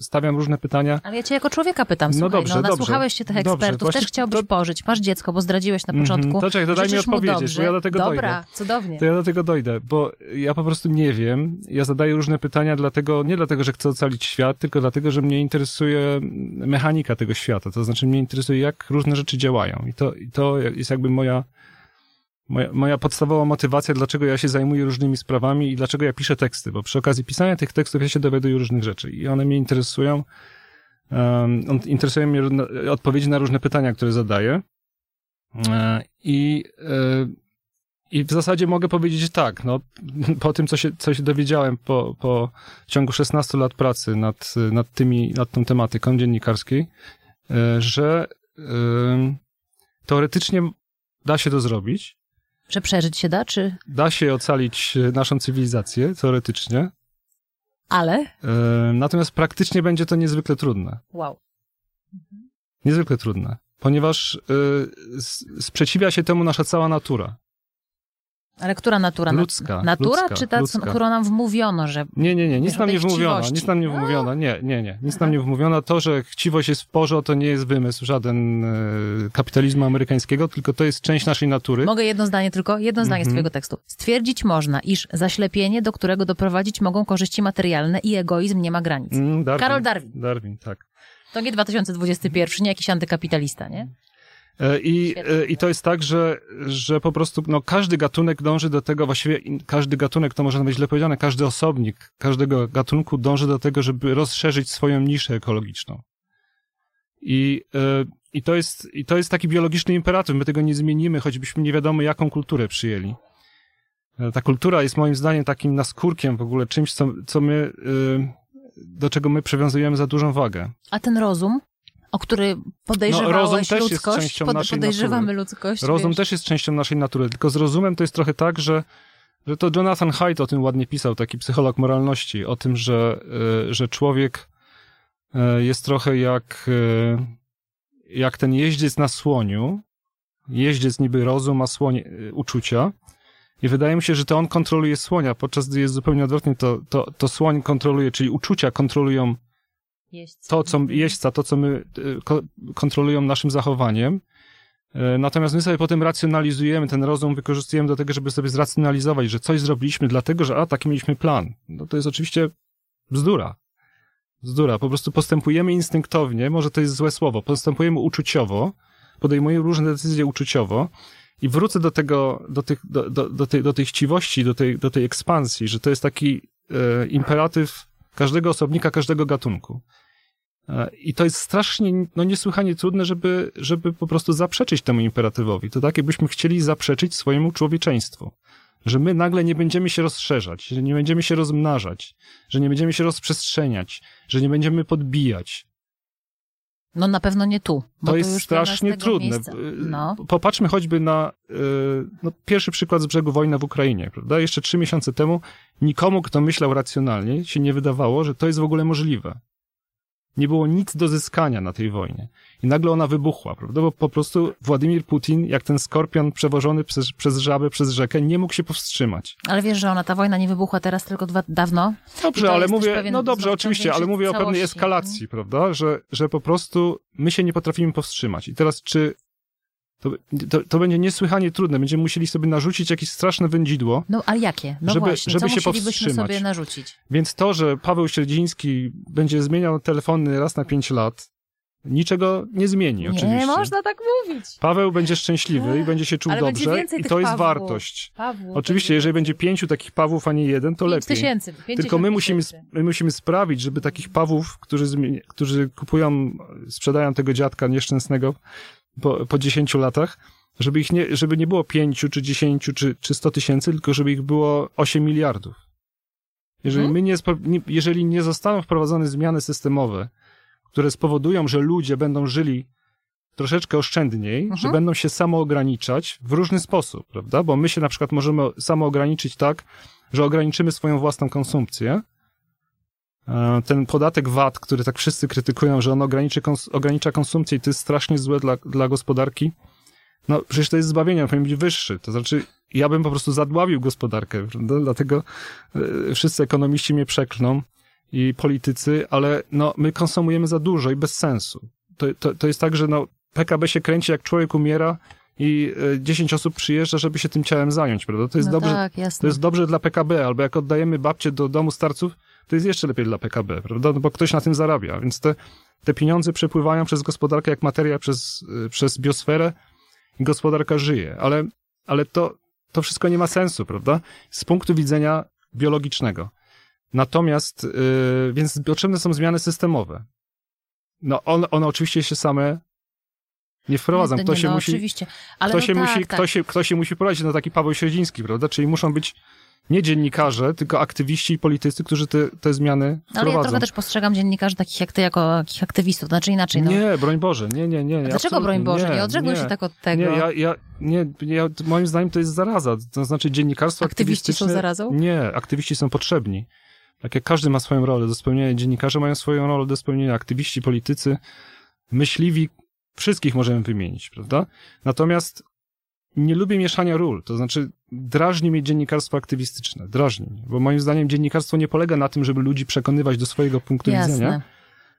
stawiam różne pytania. Ale ja cię jako człowieka pytam, no słuchaj, dobrze, no, nasłuchałeś się tych ekspertów, dobrze, też chciałbyś to... pożyć, masz dziecko, bo zdradziłeś na mhm. początku. To czekaj, to daj mi odpowiedzieć, bo ja do tego Dobra, dojdę. Dobra, cudownie. To ja do tego dojdę, bo ja po prostu nie wiem. Ja zadaję różne pytania dlatego, nie dlatego, że chcę ocalić świat, tylko dlatego, że mnie interesuje mechanika tego świata. To znaczy mnie interesuje, jak różne rzeczy działają. I to, i to jest jakby moja, moja, moja podstawowa motywacja, dlaczego ja się zajmuję różnymi sprawami i dlaczego ja piszę teksty, bo przy okazji pisania tych tekstów ja się dowiaduję różnych rzeczy i one mnie interesują. Um, interesują mnie odpowiedzi na różne pytania, które zadaję. E, I, e, I w zasadzie mogę powiedzieć tak, no, po tym, co się, co się dowiedziałem po, po ciągu 16 lat pracy nad, nad, tymi, nad tą tematyką dziennikarskiej, e, że teoretycznie da się to zrobić. Że przeżyć się da, czy? Da się ocalić e, naszą cywilizację, teoretycznie. Ale? E, natomiast praktycznie będzie to niezwykle trudne. Wow. Niezwykle trudne, ponieważ e, sprzeciwia się temu nasza cała natura. Ale która natura? Ludzka. Natura, ludzka, czy ta, ludzka. którą nam wmówiono, że... Nie, nie, nie, nic nam nie wmówiono, nic nam nie wmówiono, nie, nie, nie, nic nam nie wmówiono. To, że chciwość jest w porze, to nie jest wymysł żaden e, kapitalizmu amerykańskiego, tylko to jest część naszej natury. Mogę jedno zdanie tylko, jedno zdanie mm -hmm. z mhm. twojego tekstu. Stwierdzić można, iż zaślepienie, do którego doprowadzić mogą korzyści materialne i egoizm nie ma granic. Mm, Darwin, Karol Darwin. Darwin, tak. To nie 2021, nie jakiś antykapitalista, nie? E, I, e, I to jest tak, że, że po prostu no, każdy gatunek dąży do tego, właściwie każdy gatunek, to może być źle powiedziane, każdy osobnik każdego gatunku dąży do tego, żeby rozszerzyć swoją niszę ekologiczną. I, e, i, to jest, I to jest taki biologiczny imperatyw. My tego nie zmienimy, choćbyśmy nie wiadomo, jaką kulturę przyjęli. Ta kultura jest moim zdaniem takim naskórkiem w ogóle, czymś, co, co my, do czego my przywiązujemy za dużą wagę. A ten rozum? O który podejrzewałeś no, ludzkość, pod, podejrzewamy natury. ludzkość. Rozum wiesz. też jest częścią naszej natury, tylko z rozumem to jest trochę tak, że, że to Jonathan Haidt o tym ładnie pisał, taki psycholog moralności, o tym, że, y, że człowiek y, jest trochę jak, y, jak ten jeździec na słoniu, jeździec niby rozum, a słoń uczucia. I wydaje mi się, że to on kontroluje słonia, podczas gdy jest zupełnie odwrotnie, to, to, to słoń kontroluje, czyli uczucia kontrolują Jeźdźca. To, co jeźdźca, to, co my kontrolują naszym zachowaniem, E, natomiast my sobie potem racjonalizujemy, ten rozum wykorzystujemy do tego, żeby sobie zracjonalizować, że coś zrobiliśmy dlatego, że a, taki mieliśmy plan. No to jest oczywiście bzdura. Bzdura. Po prostu postępujemy instynktownie, może to jest złe słowo, postępujemy uczuciowo, podejmujemy różne decyzje uczuciowo i wrócę do tego, do, tych, do, do, do, tej, do tej chciwości, do tej, do tej ekspansji, że to jest taki e, imperatyw każdego osobnika, każdego gatunku. E, I to jest strasznie, no niesłychanie trudne, żeby, żeby po prostu zaprzeczyć temu imperatywowi. To tak, jakbyśmy chcieli zaprzeczyć swojemu człowieczeństwu. Że my nagle nie będziemy się rozszerzać, że nie będziemy się rozmnażać, że nie będziemy się rozprzestrzeniać, że nie będziemy podbijać. No na pewno nie tu. to jest strasznie trudne. No. Popatrzmy choćby na e, no, pierwszy przykład z brzegu wojny w Ukrainie. Prawda? Jeszcze trzy miesiące temu nikomu, kto myślał racjonalnie, się nie wydawało, że to jest w ogóle możliwe. Nie było nic do zyskania na tej wojnie. I nagle ona wybuchła, prawda? Bo po prostu Władimir Putin, jak ten skorpion przewożony przez, przez żabę, przez rzekę, nie mógł się powstrzymać. Ale wiesz, że ona, ta wojna nie wybuchła teraz, tylko dwa, dawno? Dobrze, ale mówię, no dobrze, oczywiście, ale mówię całości. o pewnej eskalacji, prawda? Że, że po prostu my się nie potrafimy powstrzymać. I teraz, czy to, to, to, będzie niesłychanie trudne. Będziemy musieli sobie narzucić jakieś straszne wędzidło. No, ale jakie? No żeby, właśnie, żeby co się powstrzymać. sobie narzucić? Więc to, że Paweł Śledziński będzie zmieniał telefony raz na pięć lat, niczego nie zmieni, nie, oczywiście. Nie można tak mówić. Paweł będzie szczęśliwy i będzie się czuł ale dobrze i to jest Pawłów. wartość. Pawłów, oczywiście, jeżeli będzie pięciu takich Pawłów, a nie jeden, to lepiej. tysięcy. Tylko my musimy, my musimy sprawić, żeby takich Pawłów, którzy, którzy kupują, sprzedają tego dziadka nieszczęsnego po, po 10 latach, żeby ich nie, żeby nie było 5 czy 10 czy, czy 100 tysięcy, tylko żeby ich było 8 miliardów. Jeżeli, hmm? my nie, jeżeli nie zostaną wprowadzone zmiany systemowe, które spowodują, że ludzie będą żyli troszeczkę oszczędniej, że mhm. będą się samoograniczać w różny sposób, prawda? Bo my się na przykład możemy samoograniczyć tak, że ograniczymy swoją własną konsumpcję. E, ten podatek VAT, który tak wszyscy krytykują, że on ograniczy, kons ogranicza konsumpcję i to jest strasznie złe dla, dla gospodarki. No, przecież to jest zbawienie, on powinien być wyższy. To znaczy, ja bym po prostu zadławił gospodarkę, prawda? Dlatego e, wszyscy ekonomiści mnie przeklną i politycy, ale no, my konsumujemy za dużo i bez sensu. To, to, to jest tak, że no, PKB się kręci, jak człowiek umiera i 10 e, osób przyjeżdża, żeby się tym ciałem zająć, prawda? To jest, no dobrze, tak, to jest dobrze dla PKB, albo jak oddajemy babcie do domu starców, to jest jeszcze lepiej dla PKB, prawda? No bo ktoś na tym zarabia, więc te, te pieniądze przepływają przez gospodarkę jak materia przez, e, przez biosferę i gospodarka żyje, ale, ale to, to wszystko nie ma sensu, prawda? Z punktu widzenia biologicznego. Natomiast, yy, więc potrzebne są zmiany systemowe. No, one, one oczywiście się same nie wprowadzą. Kto się no, musi, oczywiście. Ale kto, no się tak, musi, tak. Kto, się, kto się musi poradzić, no taki Paweł Śledziński, prawda? Czyli muszą być nie dziennikarze, tylko aktywiści i politycy, którzy te, te zmiany wprowadzą. Ale ja trochę też postrzegam dziennikarzy takich jak ty, jako takich aktywistów, znaczy inaczej. No. Nie, broń Boże, nie, nie, nie. Dlaczego broń Boże? Nie, nie się tak od tego. Nie, ja, ja, nie, ja, moim zdaniem to jest zaraza. To znaczy dziennikarstwo Aktywiści są zarazą? Nie, aktywiści są potrzebni. Tak jak każdy ma swoją rolę do spełnienia, dziennikarze mają swoją rolę do spełnienia, aktywiści, politycy, myśliwi, wszystkich możemy wymienić, prawda? Natomiast nie lubię mieszania ról, to znaczy drażni mnie dziennikarstwo aktywistyczne, drażni mnie, bo moim zdaniem dziennikarstwo nie polega na tym, żeby ludzi przekonywać do swojego punktu Jasne. widzenia,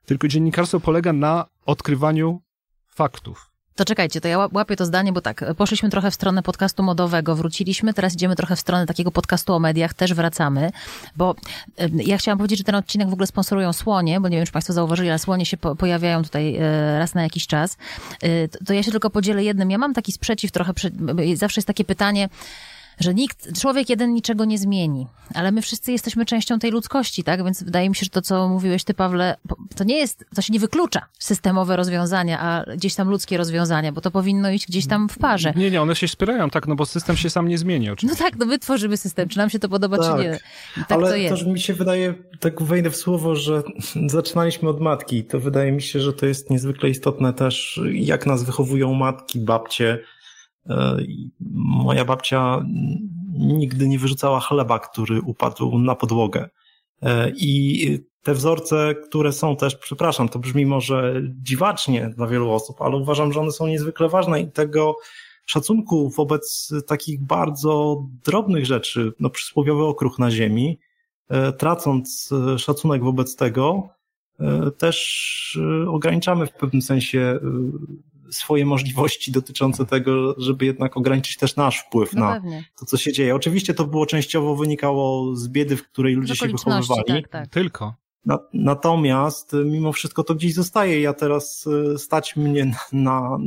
tylko dziennikarstwo polega na odkrywaniu faktów. To czekajcie, to ja łapię to zdanie, bo tak, poszliśmy trochę w stronę podcastu modowego, wróciliśmy, teraz idziemy trochę w stronę takiego podcastu o mediach, też wracamy, bo ja chciałam powiedzieć, że ten odcinek w ogóle sponsorują słonie, bo nie wiem, czy Państwo zauważyli, ale słonie się po pojawiają tutaj e, raz na jakiś czas. E, to ja się tylko podzielę jednym. Ja mam taki sprzeciw trochę, zawsze jest takie pytanie, że nikt, człowiek jeden niczego nie zmieni, ale my wszyscy jesteśmy częścią tej ludzkości, tak? Więc wydaje mi się, że to, co mówiłeś ty, Pawle, to nie jest, to się nie wyklucza systemowe rozwiązania, a gdzieś tam ludzkie rozwiązania, bo to powinno iść gdzieś tam w parze. Nie, nie, one się wspierają, tak, no bo system się sam nie zmieni oczywiście. No tak, no my tworzymy system, czy nam się to podoba, tak, czy nie. Tak ale to jest. też mi się wydaje, tak wejdę w słowo, że zaczynaliśmy od matki, to wydaje mi się, że to jest niezwykle istotne też, jak nas wychowują matki, babcie, moja babcia nigdy nie wyrzucała chleba, który upadł na podłogę. E, I te wzorce, które są też, przepraszam, to brzmi może dziwacznie dla wielu osób, ale uważam, że one są niezwykle ważne i tego szacunku wobec takich bardzo drobnych rzeczy, no przysłowiowy okruch na ziemi, e, tracąc szacunek wobec tego, też ograniczamy w pewnym sensie swoje możliwości dotyczące tego, żeby jednak ograniczyć też nasz wpływ no na pewnie. to, co się dzieje. Oczywiście to było częściowo wynikało z biedy, w której ludzie się wychowywali. Tak, tak. Tylko. Na, natomiast mimo wszystko to gdzieś zostaje. Ja teraz stać mnie na,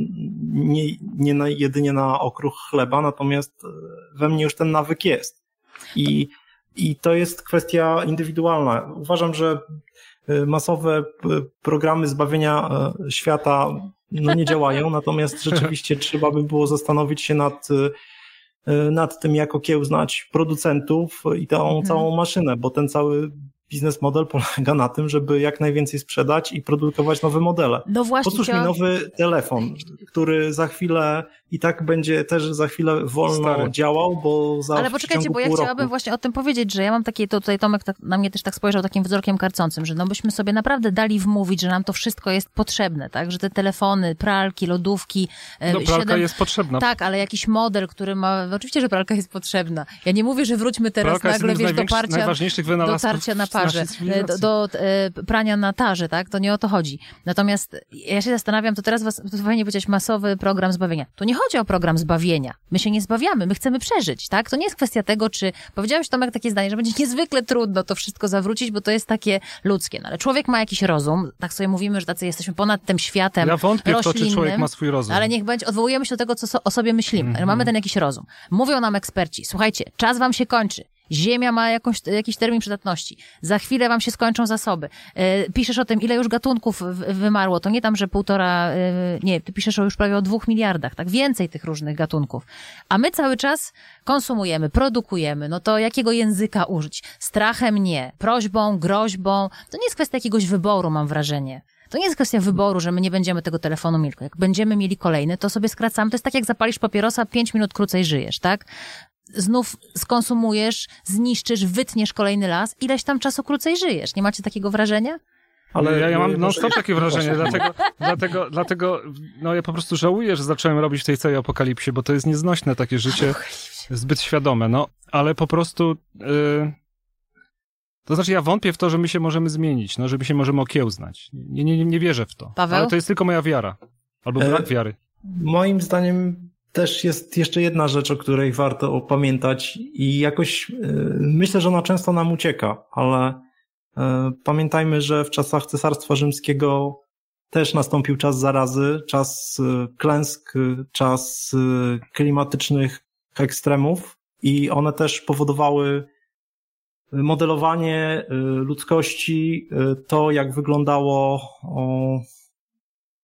nie, nie na, jedynie na okruch chleba, natomiast we mnie już ten nawyk jest. I, i to jest kwestia indywidualna. Uważam, że Y, masowe programy zbawienia świata no nie działają, natomiast rzeczywiście trzeba by było zastanowić się nad, y, y, nad tym, jak okiełznać producentów i tą mhm. całą maszynę, bo ten cały biznes model polega na tym, żeby jak najwięcej sprzedać i produkować nowe modele. No właśnie. Posłuchaj mi nowy telefon, który za chwilę i tak będzie też za chwilę wolno Stary. działał, bo za Ale poczekajcie, bo ja chciałabym roku... właśnie o tym powiedzieć, że ja mam takie, to tutaj Tomek tak, na mnie też tak spojrzał takim wzrokiem karcącym, że no byśmy sobie naprawdę dali wmówić, że nam to wszystko jest potrzebne, tak? Że te telefony, pralki, lodówki... E, no pralka 7... jest potrzebna. Tak, ale jakiś model, który ma... Oczywiście, że pralka jest potrzebna. Ja nie mówię, że wróćmy teraz pralka nagle, wiesz, do parcia, do tarcia na parze, e, do, do e, prania na tarze, tak? To nie o to chodzi. Natomiast ja się zastanawiam, to teraz was, to fajnie powiedzieć masowy program zbawienia. To nie chodzi o program zbawienia. My się nie zbawiamy, my chcemy przeżyć, tak? To nie jest kwestia tego, czy powiedziałeś Tomek takie zdanie, że będzie niezwykle trudno to wszystko zawrócić, bo to jest takie ludzkie. No ale człowiek ma jakiś rozum, tak sobie mówimy, że tacy jesteśmy ponad tym światem. Ja wątpię roślinnym, w to, czy człowiek ma swój rozum. Ale niech będzie, odwołujemy się do tego, co o sobie myślimy. Mm -hmm. Mamy ten jakiś rozum. Mówią nam eksperci, słuchajcie, czas wam się kończy. Ziemia ma jakąś, jakiś termin przydatności. Za chwilę wam się skończą zasoby. E, piszesz o tym, ile już gatunków wymarło. To nie tam, że półtora, e, nie, ty piszesz o już prawie o dwóch miliardach, tak? Więcej tych różnych gatunków. A my cały czas konsumujemy, produkujemy. No to jakiego języka użyć? Strachem nie. Prośbą, groźbą. To nie jest kwestia jakiegoś wyboru, mam wrażenie. To nie jest kwestia wyboru, że my nie będziemy tego telefonu mieli. Jak będziemy mieli kolejny, to sobie skracamy. To jest tak, jak zapalisz papierosa, pięć minut krócej żyjesz, tak? Znów skonsumujesz, zniszczysz, wytniesz kolejny las, ileś tam czasu krócej żyjesz. Nie macie takiego wrażenia? Ale ja, ja mam non stop takie wrażenie, dlatego, dlatego, dlatego, no ja po prostu żałuję, że zacząłem robić w tej całej apokalipsie, bo to jest nieznośne takie życie, zbyt świadome, no, ale po prostu, yy, to znaczy ja wątpię w to, że my się możemy zmienić, no, że my się możemy okiełznać. Nie, nie, nie wierzę w to. Paweł? Ale to jest tylko moja wiara. Albo brak e, wiary. Moim zdaniem też jest jeszcze jedna rzecz, o której warto pamiętać i jakoś e, myślę, że ona często nam ucieka, ale e, pamiętajmy, że w czasach Cesarstwa Rzymskiego też nastąpił czas zarazy, czas e, klęsk, czas klimatycznych ekstremów i one też powodowały modelowanie ludzkości, to jak wyglądało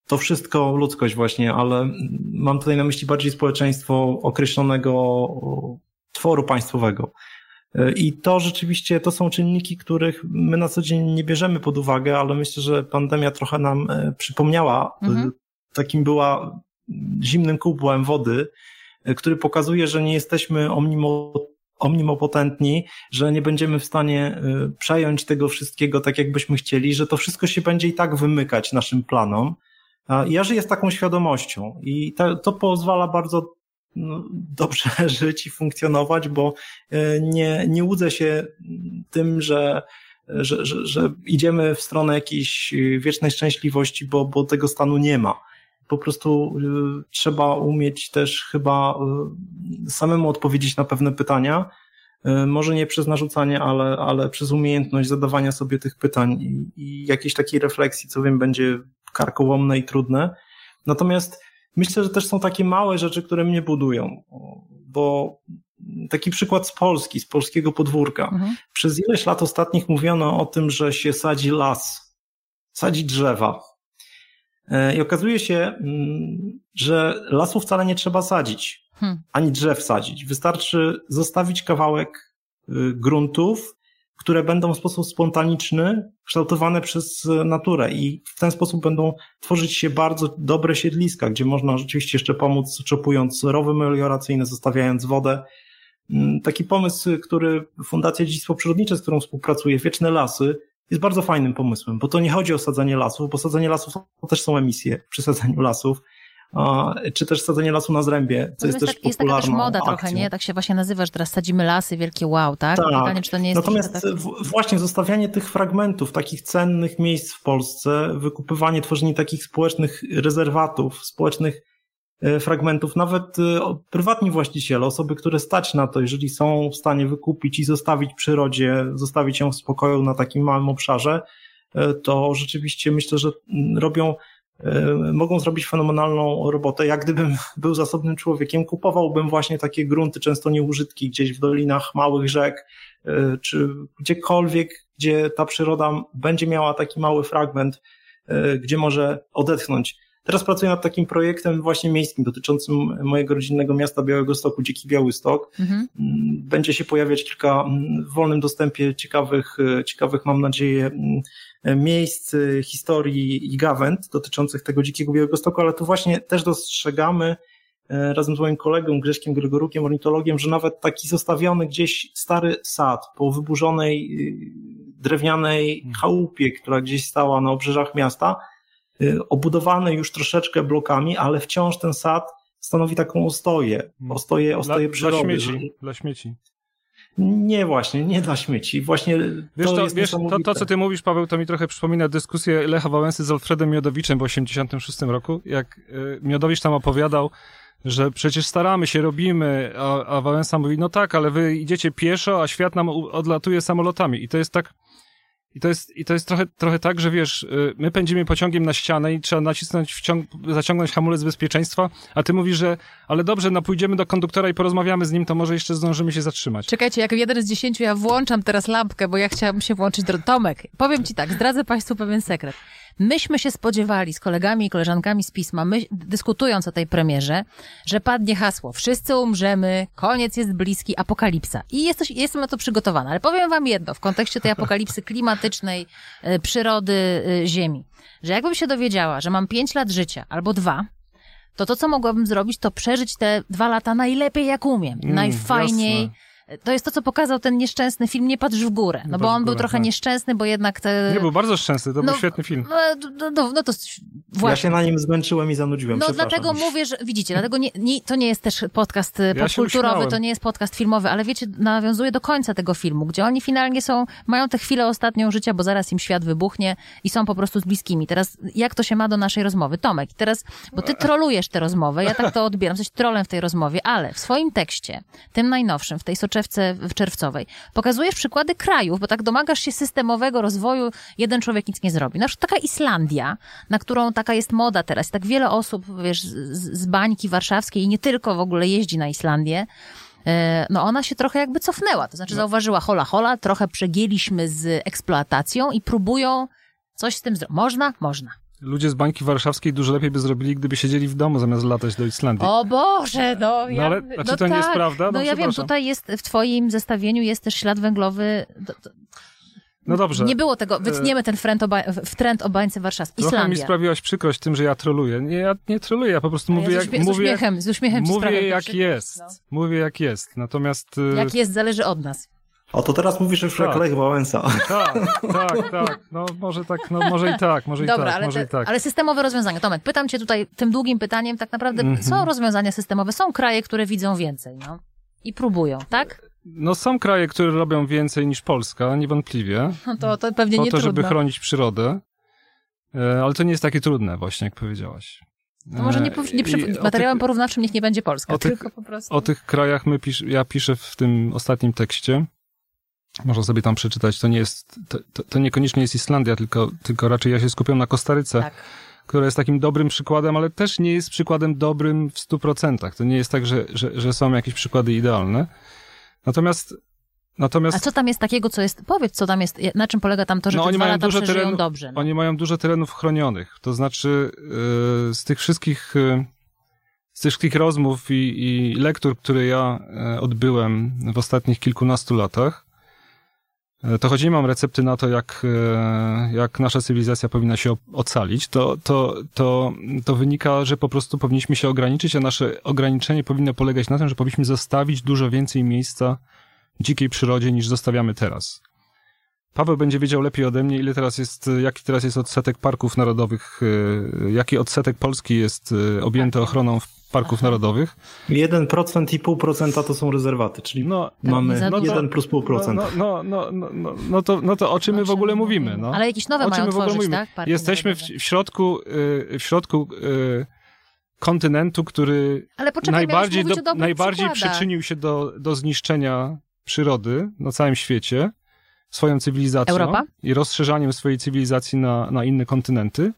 to wszystko ludzkość właśnie, ale mam tutaj na myśli bardziej społeczeństwo określonego tworu państwowego. I to rzeczywiście to są czynniki, których my na co dzień nie bierzemy pod uwagę, ale myślę, że pandemia trochę nam e, przypomniała. Mhm. Takim była zimnym kubłem wody, e, który pokazuje, że nie jesteśmy omnimo, omnimopotentni, że nie będziemy w stanie e, przejąć tego wszystkiego tak, jakbyśmy chcieli, że to wszystko się będzie i tak wymykać naszym planom. Ja żyję z taką świadomością i to, to pozwala bardzo no, dobrze żyć i funkcjonować, bo e, nie, nie łudzę się tym, że, że, że, że idziemy w stronę jakiejś wiecznej szczęśliwości, bo, bo tego stanu nie ma. Po prostu e, trzeba umieć też chyba e, samemu odpowiedzieć na pewne pytania, może nie przez narzucanie, ale, ale przez umiejętność zadawania sobie tych pytań i, i jakiejś takiej refleksji, co wiem, będzie karkołomne i trudne. Natomiast myślę, że też są takie małe rzeczy, które mnie budują, bo taki przykład z Polski, z polskiego podwórka. Mhm. Przez ileś lat ostatnich mówiono o tym, że się sadzi las, sadzi drzewa. E, I okazuje się, mm, że lasu wcale nie trzeba sadzić, hmm. ani drzew sadzić. Wystarczy zostawić kawałek y, gruntów które będą w sposób spontaniczny kształtowane przez naturę i w ten sposób będą tworzyć się bardzo dobre siedliska, gdzie można rzeczywiście jeszcze pomóc, czopując rowy melioracyjne, zostawiając wodę. Mm, taki pomysł, który Fundacja Dziedzictwo Przyrodnicze, z którą współpracuję, Wieczne Lasy, jest bardzo fajnym pomysłem, bo to nie chodzi o sadzenie lasów, bo sadzenie lasów to też są emisje przy sadzeniu lasów, czy też sadzenie lasu na zrębie, co jest, jest też tak, popularną Jest taka też moda akcją. trochę, nie? Tak się właśnie nazywa, że teraz sadzimy lasy, wielkie wow, tak? tak. Pytanie, czy to nie jest Natomiast tak... właśnie zostawianie tych fragmentów, takich cennych miejsc w Polsce, wykupywanie, tworzenie takich społecznych rezerwatów, społecznych e, fragmentów, nawet e, prywatni właściciele, osoby, które stać na to, jeżeli są w stanie wykupić i zostawić przyrodzie, zostawić ją w spokoju na takim małym obszarze, e, to rzeczywiście myślę, że robią E, mogą zrobić fenomenalną robotę. Jak gdybym był zasobnym człowiekiem, kupowałbym właśnie takie grunty, często nieużytki, gdzieś w dolinach małych rzek, e, czy gdziekolwiek, gdzie ta przyroda będzie miała taki mały fragment, e, gdzie może odetchnąć. Teraz pracuję nad takim projektem właśnie miejskim dotyczącym mojego rodzinnego miasta Białego Stoku, Dziki Białystok. Mhm. Będzie się pojawiać kilka w wolnym dostępie ciekawych, ciekawych mam nadzieję, miejsc, historii i gawęd dotyczących tego dzikiego Białego Stoku, ale tu właśnie też dostrzegamy e, razem z moim kolegą Grzeszkiem Gregorukiem, ornitologiem, że nawet taki zostawiony gdzieś stary sad po wyburzonej drewnianej hmm. chałupie, która gdzieś stała na obrzeżach miasta, y, obudowany już troszeczkę blokami, ale wciąż ten sad stanowi taką ostoję, hmm. ostoję, ostoję dla, przyrody. Dla śmieci, dla śmieci. Nie właśnie, nie dla śmieci. Właśnie wiesz, to, to wiesz, to, to, co ty mówisz, Paweł, to mi trochę przypomina dyskusję Lecha Wałęsy z Alfredem Miodowiczem w 86 roku, jak y, Miodowicz tam opowiadał, że przecież staramy się, robimy, a, a Wałęsa mówi, no tak, ale wy idziecie pieszo, a świat nam odlatuje samolotami. I to jest tak, i to jest, i to jest trochę, trochę tak, że wiesz, y, my pędzimy pociągiem na ścianę i trzeba nacisnąć, wciąg, zaciągnąć hamulec bezpieczeństwa, a ty mówisz, że ale dobrze, no pójdziemy do konduktora i porozmawiamy z nim, to może jeszcze zdążymy się zatrzymać. Czekajcie, jak jeden z dziesięciu ja włączam teraz lampkę, bo ja chciałabym się włączyć do... Tomek, powiem ci tak, zdradzę państwu pewien sekret. Myśmy się spodziewali z kolegami i koleżankami z pisma, my, dyskutując o tej premierze, że padnie hasło wszyscy umrzemy, koniec jest bliski, apokalipsa. I jesteś, jestem na to przygotowana. Ale powiem wam jedno, w kontekście tej apokalipsy klimatycznej, y, przyrody y, Ziemi, że jakbym się dowiedziała, że mam pięć lat życia albo dwa, to to, co mogłabym zrobić, to przeżyć te dwa lata najlepiej jak umiem. Mm, najfajniej. Jasne to jest to, co pokazał ten nieszczęsny film Nie patrz w górę. No bo on był trochę tak. nieszczęsny, bo jednak te... Nie, był bardzo szczęsny, to no, był świetny film. No, no, no, no to właśnie. Ja się na nim zmęczyłem i zanudziłem, No dlatego mówię, że widzicie, dlatego nie, nie, to nie jest też podcast y, ja popkulturowy, to nie jest podcast filmowy, ale wiecie, nawiązuje do końca tego filmu, gdzie oni finalnie są, mają tę chwilę ostatnią życia, bo zaraz im świat wybuchnie i są po prostu z bliskimi. Teraz jak to się ma do naszej rozmowy? Tomek, teraz, bo ty trolujesz tę rozmowę, ja tak to odbieram, coś trolem w tej rozmowie, ale w swoim tekście, tym najnowszym, w tej soczewce w czerwcowej, pokazujesz przykłady krajów, bo tak domagasz się systemowego rozwoju, jeden człowiek nic nie zrobi. Na przykład taka Islandia, na którą taka jest moda teraz, tak wiele osób, wiesz, z, z bańki warszawskiej i nie tylko w ogóle jeździ na Islandię, e, no ona się trochę jakby cofnęła. To znaczy no. zauważyła hola hola, trochę przegięliśmy z eksploatacją i próbują coś z tym zrobić. Można? Można. Ludzie z bańki warszawskiej dużo lepiej by zrobili, gdyby siedzieli w domu zamiast latać do Islandii. O Boże, no. Ja, no ale, a czy no to tak, nie jest tak. prawda? No, no ja wiem, tutaj jest, w twoim zestawieniu jest też ślad węglowy. No dobrze. Nie było tego, wytniemy ten trend o, w trend o bańce warszawskiej. Trochę Islandia. mi sprawiłaś przykrość tym, że ja troluję. Nie, ja nie troluję, ja po prostu mówię, ja z jak, z uśmiechem, z uśmiechem mówię jak jest. No. Mówię jak jest, natomiast... Y, jak jest, zależy od nas. O, to teraz mówisz już tak. Lech Wałęsa. Tak, tak, tak. No może tak, no może i tak, może Dobra, i tak, ale może te, i tak. Ale systemowe rozwiązania. Tomek, pytam cię tutaj tym długim pytaniem, tak naprawdę mm -hmm. są rozwiązania systemowe, są kraje, które widzą więcej, no. I próbują, tak? No są kraje, które robią więcej niż Polska, niewątpliwie. No to, to pewnie nie Po to, trudno. żeby chronić przyrodę. E, ale to nie jest takie trudne właśnie, jak powiedziałaś. To może nie, e, nie przy, materiałem tych, porównawczym niech nie będzie Polska, o tylko tych, po prostu. O tych krajach my pisz, ja piszę w tym ostatnim tekście. Można sobie tam przeczytać. To nie jest, to, to, to niekoniecznie jest Islandia, tylko, tylko raczej ja się skupiam na Kostaryce. Tak która jest takim dobrym przykładem, ale też nie jest przykładem dobrym w stu procentach. To nie jest tak, że, że, że są jakieś przykłady idealne. Natomiast Natomiast... A co tam jest takiego, co jest, powiedz, co tam jest, na czym polega tam to, że no, te dwa lata dużo terenów, dobrze? No. Oni mają dużo terenów chronionych, to znaczy yy, z tych wszystkich yy, z tych wszystkich rozmów i, i lektur, które ja yy, odbyłem w ostatnich kilkunastu latach, to choć nie mam recepty na to, jak, e, jak nasza cywilizacja powinna się ocalić, to, to, to, to wynika, że po prostu powinniśmy się ograniczyć, a nasze ograniczenie powinno polegać na tym, że powinniśmy zostawić dużo więcej miejsca dzikiej przyrodzie niż zostawiamy teraz. Paweł będzie wiedział lepiej ode mnie, ile teraz jest, jaki teraz jest odsetek parków narodowych, jaki odsetek Polski jest objęty ochroną parków Aha. narodowych. 1% i pół procenta to są rezerwaty, czyli no, mamy no 1 plus pół procent. No, no, no, no, no, no, to, no to o czym my w ogóle mówimy? No? Ale jakieś nowe o mają tworzyć, tak? Parki Jesteśmy w, w, środku, w środku kontynentu, który poczekaj, najbardziej, do, najbardziej przyczynił się do, do zniszczenia przyrody na całym świecie swoją cywilizacją Europa? i rozszerzaniem swojej cywilizacji na, na inne kontynenty.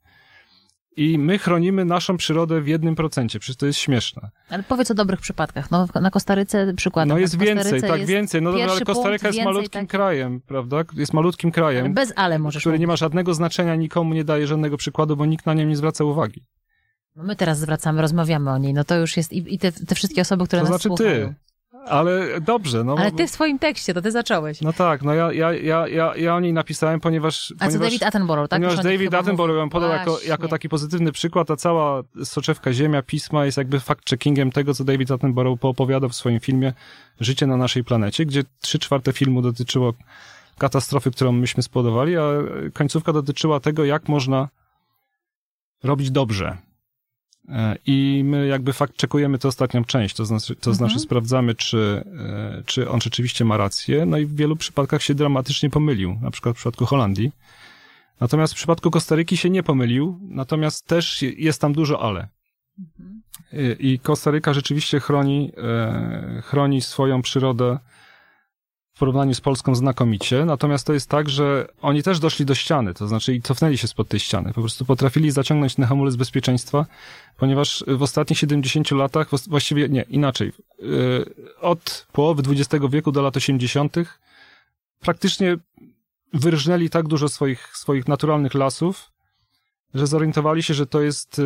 I my chronimy naszą przyrodę w jednym procencie, przecież to jest śmieszne. Ale powiedz o dobrych przypadkach. No, na Kostaryce przykład. No jest więcej, tak, więcej. No dobra, ale Kostaryka jest malutkim tak... krajem, prawda? Jest malutkim krajem. Bez ale możesz Który mówić. nie ma żadnego znaczenia, nikomu nie daje żadnego przykładu, bo nikt na nim nie zwraca uwagi. No my teraz zwracamy, rozmawiamy o niej. No to już jest i, i te, te, wszystkie osoby, które to nas znaczy słuchają. ty. Ale dobrze. No, Ale ty w swoim tekście, to ty zacząłeś. No tak, no ja, ja, ja, ja, ja o niej napisałem, ponieważ... A co David Attenborough, tak? Ponieważ David Attenborough ją podał jako, jako taki pozytywny przykład, a cała soczewka Ziemia, pisma jest jakby fact-checkingiem tego, co David Attenborough poopowiadał w swoim filmie Życie na naszej planecie, gdzie trzy czwarte filmu dotyczyło katastrofy, którą myśmy spodobali, a końcówka dotyczyła tego, jak można robić dobrze I my jakby fakt czekujemy tę ostatnią część, to znaczy, to znaczy mhm. sprawdzamy, czy, e, czy on rzeczywiście ma rację. No i w wielu przypadkach się dramatycznie pomylił, na przykład w przypadku Holandii. Natomiast w przypadku Kostaryki się nie pomylił, natomiast też jest tam dużo ale. Mhm. I Kostaryka rzeczywiście chroni, e, chroni swoją przyrodę w porównaniu z Polską znakomicie, natomiast to jest tak, że oni też doszli do ściany, to znaczy i cofnęli się spod tej ściany. Po prostu potrafili zaciągnąć ten hamulec bezpieczeństwa, ponieważ w ostatnich 70 latach, właściwie nie, inaczej, yy, od połowy XX wieku do lat 80. praktycznie wyrżnęli tak dużo swoich, swoich naturalnych lasów, że zorientowali się, że to jest,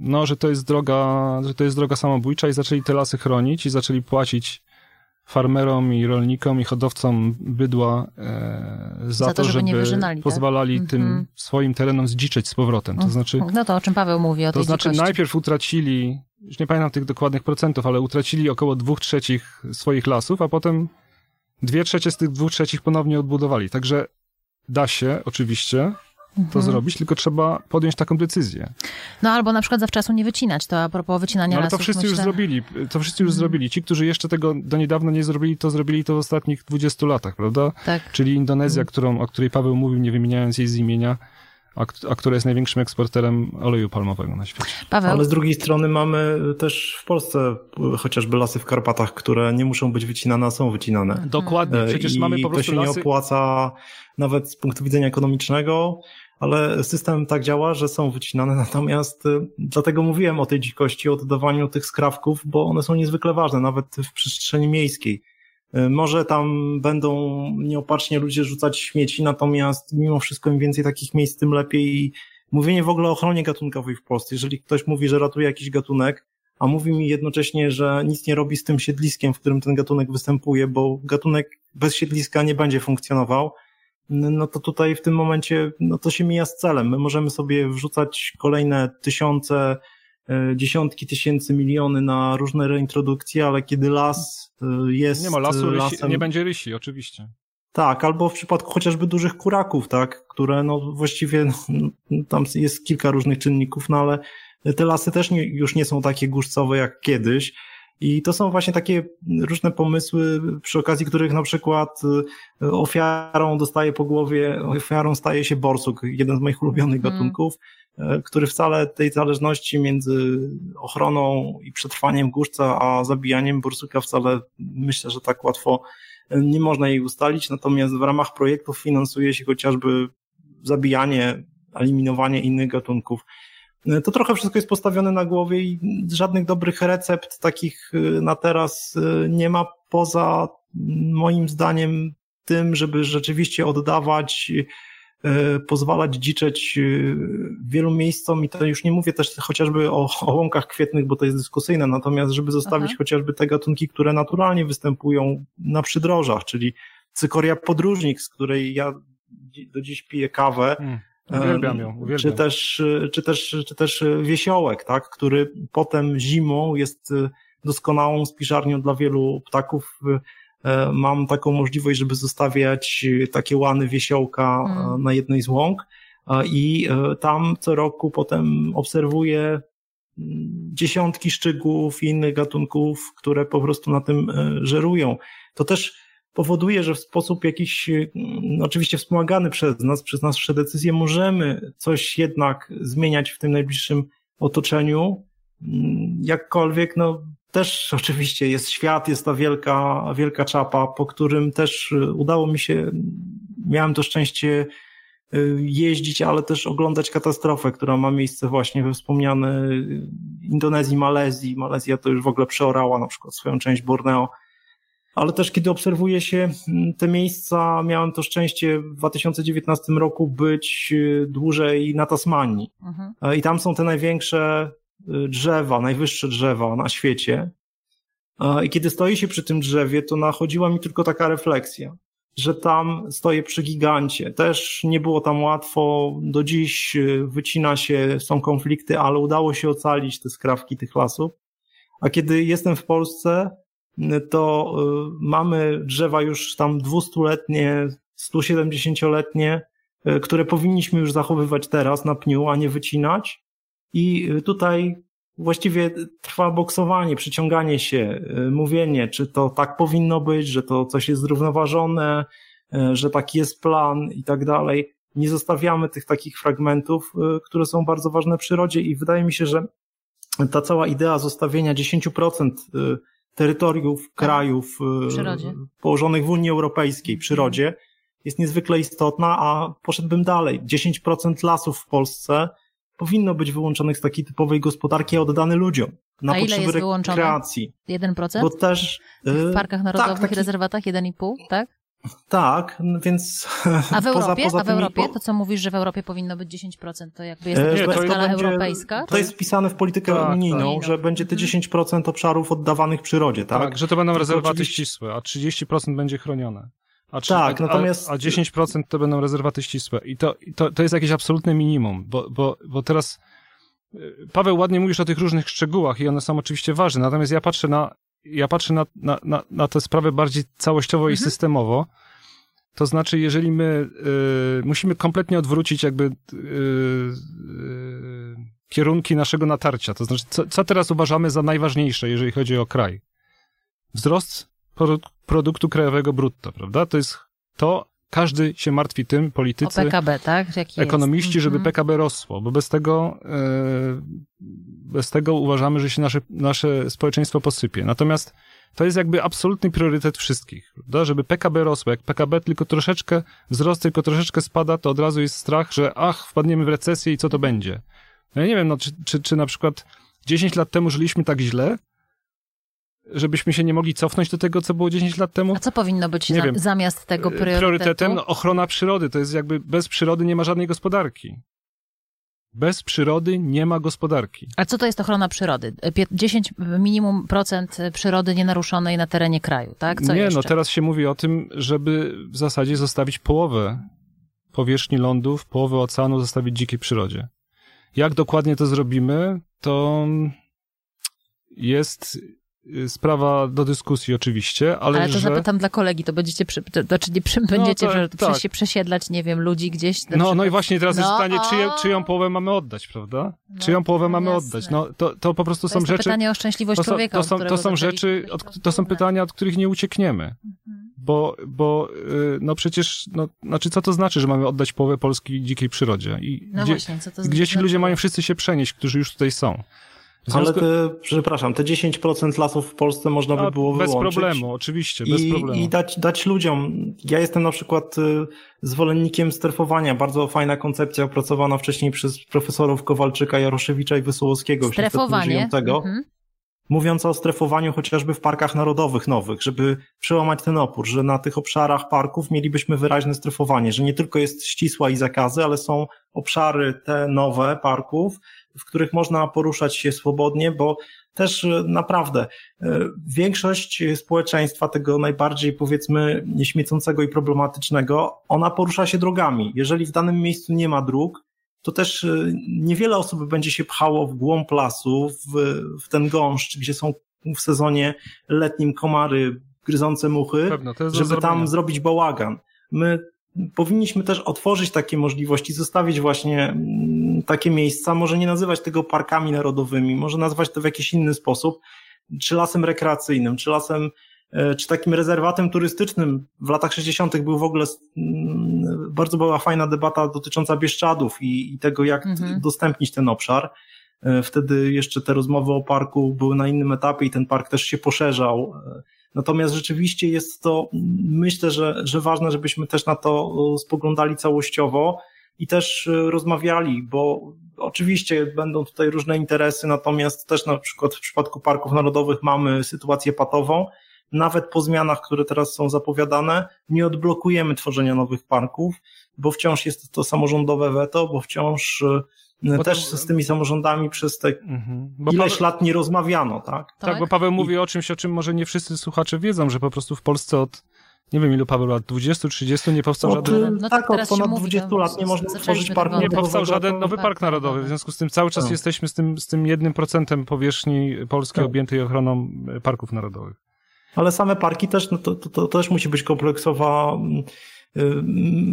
no, że to jest droga, że to jest droga samobójcza i zaczęli te lasy chronić i zaczęli płacić farmerom i rolnikom i hodowcom bydła e, za, za, to, żeby, żeby tak? pozwalali tak? tym mm -hmm. swoim terenom zdziczeć z powrotem. To mhm. znaczy, no to o czym Paweł mówi, o To znaczy dzikości. najpierw utracili, już nie pamiętam tych dokładnych procentów, ale utracili około dwóch trzecich swoich lasów, a potem dwie trzecie z tych dwóch trzecich ponownie odbudowali. Także da się oczywiście, to mhm. zrobić, tylko trzeba podjąć taką decyzję. No albo na przykład zawczasu nie wycinać, to a propos wycinania no, ale lasów. To wszyscy myślę... już zrobili, to wszyscy już mhm. zrobili. Ci, którzy jeszcze tego do niedawna nie zrobili, to zrobili to w ostatnich 20 latach, prawda? Tak. Czyli Indonezja, którą, o której Paweł mówił, nie wymieniając jej z imienia, a, a która jest największym eksporterem oleju palmowego na świecie. Paweł? Ale z drugiej strony mamy też w Polsce chociażby lasy w Karpatach, które nie muszą być wycinane, a są wycinane. Dokładnie, przecież I mamy po prostu to się lasy... nie opłaca nawet z punktu widzenia ekonomicznego, ale system tak działa, że są wycinane, natomiast y, dlatego mówiłem o tej dzikości, o oddawaniu tych skrawków, bo one są niezwykle ważne, nawet w przestrzeni miejskiej. Y, może tam będą nieopatrznie ludzie rzucać śmieci, natomiast mimo wszystko im więcej takich miejsc, tym lepiej mówienie w ogóle o ochronie gatunkowej w Polsce. Jeżeli ktoś mówi, że ratuje jakiś gatunek, a mówi mi jednocześnie, że nic nie robi z tym siedliskiem, w którym ten gatunek występuje, bo gatunek bez siedliska nie będzie funkcjonował, no to tutaj w tym momencie, no to się mija z celem. My możemy sobie wrzucać kolejne tysiące, dziesiątki tysięcy, miliony na różne reintrodukcje, ale kiedy las e, jest Nie ma lasu, lasem, rysi, nie będzie rysi, oczywiście. Tak, albo w przypadku chociażby dużych kuraków, tak, które no właściwie no, tam jest kilka różnych czynników, no ale te lasy też nie, już nie są takie głuszcowe jak kiedyś. I to są właśnie takie różne pomysły, przy okazji których na przykład y, ofiarą dostaje po głowie, ofiarą staje się borsuk, jeden z moich ulubionych mhm. gatunków, mm. Który wcale tej zależności między ochroną i przetrwaniem głuszca, a zabijaniem borsuka wcale myślę, że tak łatwo y, nie można jej ustalić, natomiast w ramach projektów finansuje się chociażby zabijanie, eliminowanie innych gatunków. To trochę wszystko jest postawione na głowie i żadnych dobrych recept takich na teraz nie ma, poza moim zdaniem tym, żeby rzeczywiście oddawać, pozwalać dziczeć wielu miejscom i to już nie mówię też chociażby o, o łąkach kwietnych, bo to jest dyskusyjne, natomiast żeby zostawić Aha. chociażby te gatunki, które naturalnie występują na przydrożach, czyli cykoria podróżnik, z której ja do dziś piję kawę, hmm. Uwielbiam ją, uwielbiam. Czy też, czy też, czy też wiesiołek, tak, który potem zimą jest doskonałą spiżarnią dla wielu ptaków, mam taką możliwość, żeby zostawiać takie łany wiesiołka hmm. na jednej z łąk i tam co roku potem obserwuję mm, dziesiątki szczegółów i innych gatunków, które po prostu na tym żerują. To też powoduje, że w sposób jakiś, mm, oczywiście wspomagany przez nas, przez nasze decyzje, możemy coś jednak zmieniać w tym najbliższym otoczeniu. Mm, jakkolwiek, no też oczywiście jest świat, jest ta wielka, wielka czapa, po którym też y, udało mi się, miałem to szczęście y, jeździć, ale też oglądać katastrofę, która ma miejsce właśnie we wspomnianej Indonezji, Malezji. Malezja to już w ogóle przeorała na przykład swoją część Borneo ale też kiedy obserwuje się mm, te miejsca, miałem to szczęście w 2019 roku być y, dłużej na Tasmanii. Mhm. E, I tam są te największe y, drzewa, najwyższe drzewa na świecie. I kiedy stoi się przy tym drzewie, to nachodziła mi tylko taka refleksja, że tam stoję przy gigancie. Też nie było tam łatwo. Do dziś y, wycina się, są konflikty, ale udało się ocalić te skrawki tych lasów. A kiedy jestem w Polsce, to y, mamy drzewa już tam 200-letnie, 170-letnie, y, które powinniśmy już zachowywać teraz na pniu, a nie wycinać. I y, tutaj właściwie trwa boksowanie, przyciąganie się, mówienie, czy to tak powinno być, że to coś jest zrównoważone, że taki jest plan i tak dalej. Nie zostawiamy tych takich fragmentów, które są bardzo ważne w przyrodzie i wydaje mi się, że ta cała idea zostawienia 10% terytoriów tak. krajów e, położonych w Unii Europejskiej, przyrodzie, jest niezwykle istotna, a poszedłbym dalej. 10% lasów w Polsce powinno być wyłączonych z takiej typowej gospodarki, a oddane ludziom. Na a potrzeby ile jest rekreacji. 1%? Bo też, w parkach narodowych tak, taki, rezerwatach 1,5, tak? Tak, więc. A w Europie? Poza, poza a w Europie? To co mówisz, że w Europie powinno być 10%, to jakby jest e, to skala będzie, europejska? To jest wpisane w politykę tak, unijną, tak. że będzie te 10% mhm. obszarów oddawanych przyrodzie, tak? Tak, że to będą rezerwaty oczywiście... ścisłe, a 30% będzie chronione. A, tak, a, natomiast... A 10% to będą rezerwaty ścisłe. I to, to, to jest jakieś absolutne minimum, bo, bo, bo teraz e, Paweł, ładnie mówisz o tych różnych szczegółach i one są oczywiście ważne, natomiast ja patrzę na, ja patrzę na, na, na, na tę sprawę bardziej całościowo mhm. i systemowo. To znaczy, jeżeli my y, musimy kompletnie odwrócić jakby y, y, kierunki naszego natarcia, to znaczy, co, co teraz uważamy za najważniejsze, jeżeli chodzi o kraj? Wzrost produktu krajowego brutto, prawda? To jest to, każdy się martwi tym, politycy, o PKB, tak? Jaki ekonomiści, jest. żeby mhm. PKB rosło, bo bez tego, bez tego uważamy, że się nasze, nasze społeczeństwo posypie. Natomiast to jest jakby absolutny priorytet wszystkich, prawda? żeby PKB rosło. Jak PKB tylko troszeczkę wzrost, tylko troszeczkę spada, to od razu jest strach, że ach, wpadniemy w recesję i co to będzie. No ja nie wiem, no, czy, czy, czy na przykład 10 lat temu żyliśmy tak źle, żebyśmy się nie mogli cofnąć do tego, co było 10 lat temu. A co powinno być za, zamiast tego priorytetu? Priorytetem no, ochrona przyrody. To jest jakby bez przyrody nie ma żadnej gospodarki. Bez przyrody nie ma gospodarki. A co to jest ochrona przyrody? 10 minimum procent przyrody nienaruszonej na terenie kraju, tak? Co nie, jeszcze? no teraz się mówi o tym, żeby w zasadzie zostawić połowę powierzchni lądów, połowę oceanu zostawić dzikiej przyrodzie. Jak dokładnie to zrobimy, to jest sprawa do dyskusji oczywiście, ale Ale to że... zapytam dla kolegi, to będziecie, przy, to, to, czy nie przy, będziecie no, to, tak. się przesiedlać, nie wiem, ludzi gdzieś? No, przykład... no i właśnie teraz no, jest pytanie, czyją, czyją połowę mamy oddać, prawda? No, czyją połowę mamy jasne. oddać? No to, to po prostu to są rzeczy... pytanie o szczęśliwość to są, człowieka, To są, to są rzeczy, od, to są pytania, od których nie uciekniemy. Mhm. Bo, bo y, no przecież, no, znaczy co to znaczy, że mamy oddać połowę Polski dzikiej przyrodzie? I no gdzie, właśnie, co to Gdzie ci ludzie mają wszyscy się przenieść, którzy już tutaj są? Ale te, przepraszam, te 10% lasów w Polsce można by było bez wyłączyć. Bez problemu, oczywiście, bez i, problemu. I dać, dać ludziom. Ja jestem na przykład y, zwolennikiem strefowania. Bardzo fajna koncepcja opracowana wcześniej przez profesorów Kowalczyka, Jaroszewicza i Wysołowskiego. Strefowanie. Mhm. Mówiąc o strefowaniu chociażby w parkach narodowych nowych, żeby przełamać ten opór, że na tych obszarach parków mielibyśmy wyraźne strefowanie, że nie tylko jest ścisła i zakazy, ale są obszary te nowe parków, w których można poruszać się swobodnie, bo też e, naprawdę e, większość społeczeństwa, tego najbardziej powiedzmy nieśmiecącego i problematycznego, ona porusza się drogami. Jeżeli w danym miejscu nie ma dróg, to też e, niewiele osób będzie się pchało w głąb lasu, w, w ten gąszcz, gdzie są w sezonie letnim komary, gryzące muchy, Pewno, żeby tam zrobić bałagan. My powinniśmy też otworzyć takie możliwości, zostawić właśnie mm, takie miejsca, może nie nazywać tego parkami narodowymi, może nazwać to w jakiś inny sposób, czy lasem rekreacyjnym, czy lasem, e, czy takim rezerwatem turystycznym. W latach 60. był w ogóle mm, bardzo była fajna debata dotycząca Bieszczadów i, i tego, jak mhm. udostępnić ten obszar. E, wtedy jeszcze te rozmowy o parku były na innym etapie i ten park też się poszerzał. E, natomiast rzeczywiście jest to, myślę, że, że ważne, żebyśmy też na to spoglądali całościowo i też rozmawiali, bo oczywiście będą tutaj różne interesy, natomiast też na przykład w przypadku parków narodowych mamy sytuację patową. Nawet po zmianach, które teraz są zapowiadane, nie odblokujemy tworzenia nowych parków, bo wciąż jest to samorządowe weto, bo wciąż e, bo też z tymi samorządami przez te mhm. ileś Paweł... lat nie rozmawiano, tak? tak? Tak, bo Paweł mówi o czymś, o czym może nie wszyscy słuchacze wiedzą, że po prostu w Polsce od nie wiem ilu Paweł lat, 20, 30 nie powstał od, żaden... No tak, od ponad 20 no, lat nie można tworzyć parku Nie powstał żaden nowy park narodowy, w związku z tym cały czas tak. jesteśmy z tym, z tym jednym procentem powierzchni Polski tak. objętej ochroną parków narodowych. Ale same parki też, no to, to, to też musi być kompleksowa Y,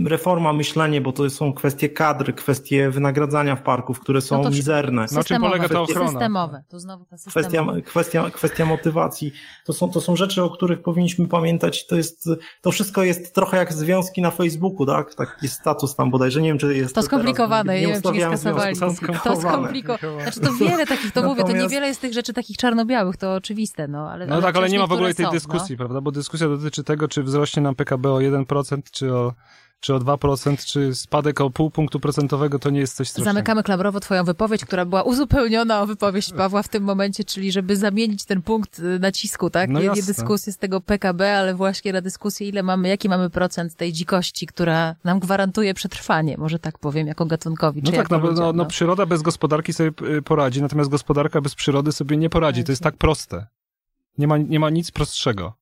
reforma, myślenie, bo to są kwestie kadry, kwestie wynagradzania w parków, które są no mizerne. Na czym polega ta ochrona? Systemowe. To znowu ta kwestia, kwestia, kwestia motywacji. To są, to są rzeczy, o których powinniśmy pamiętać. To jest, to wszystko jest trochę jak związki na Facebooku, tak? Taki status tam bodajże. Nie wiem, czy jest to skomplikowane. Teraz, nie, nie wiem, czy nie skasowali. To skomplikowane. Znaczy to wiele takich, to Natomiast... mówię, to niewiele jest tych rzeczy takich czarno-białych, to oczywiste, no. Ale, no ale tak, ale nie ma w ogóle tej są, dyskusji, no. prawda? Bo dyskusja dotyczy tego, czy wzrośnie nam PKB o 1%, czy o, czy o 2%, czy spadek o pół punktu procentowego, to nie jest coś strasznego. Zamykamy klamrowo twoją wypowiedź, która była uzupełniona o wypowiedź Pawła w tym momencie, czyli żeby zamienić ten punkt y, nacisku, tak? No nie, nie dyskusję z tego PKB, ale właśnie na dyskusję, ile mamy, jaki mamy procent tej dzikości, która nam gwarantuje przetrwanie, może tak powiem, jako gatunkowi. No tak, no, no, no, no, przyroda bez gospodarki sobie y, poradzi, natomiast gospodarka bez przyrody sobie nie poradzi. To jest tak proste. Nie ma, nie ma nic prostszego.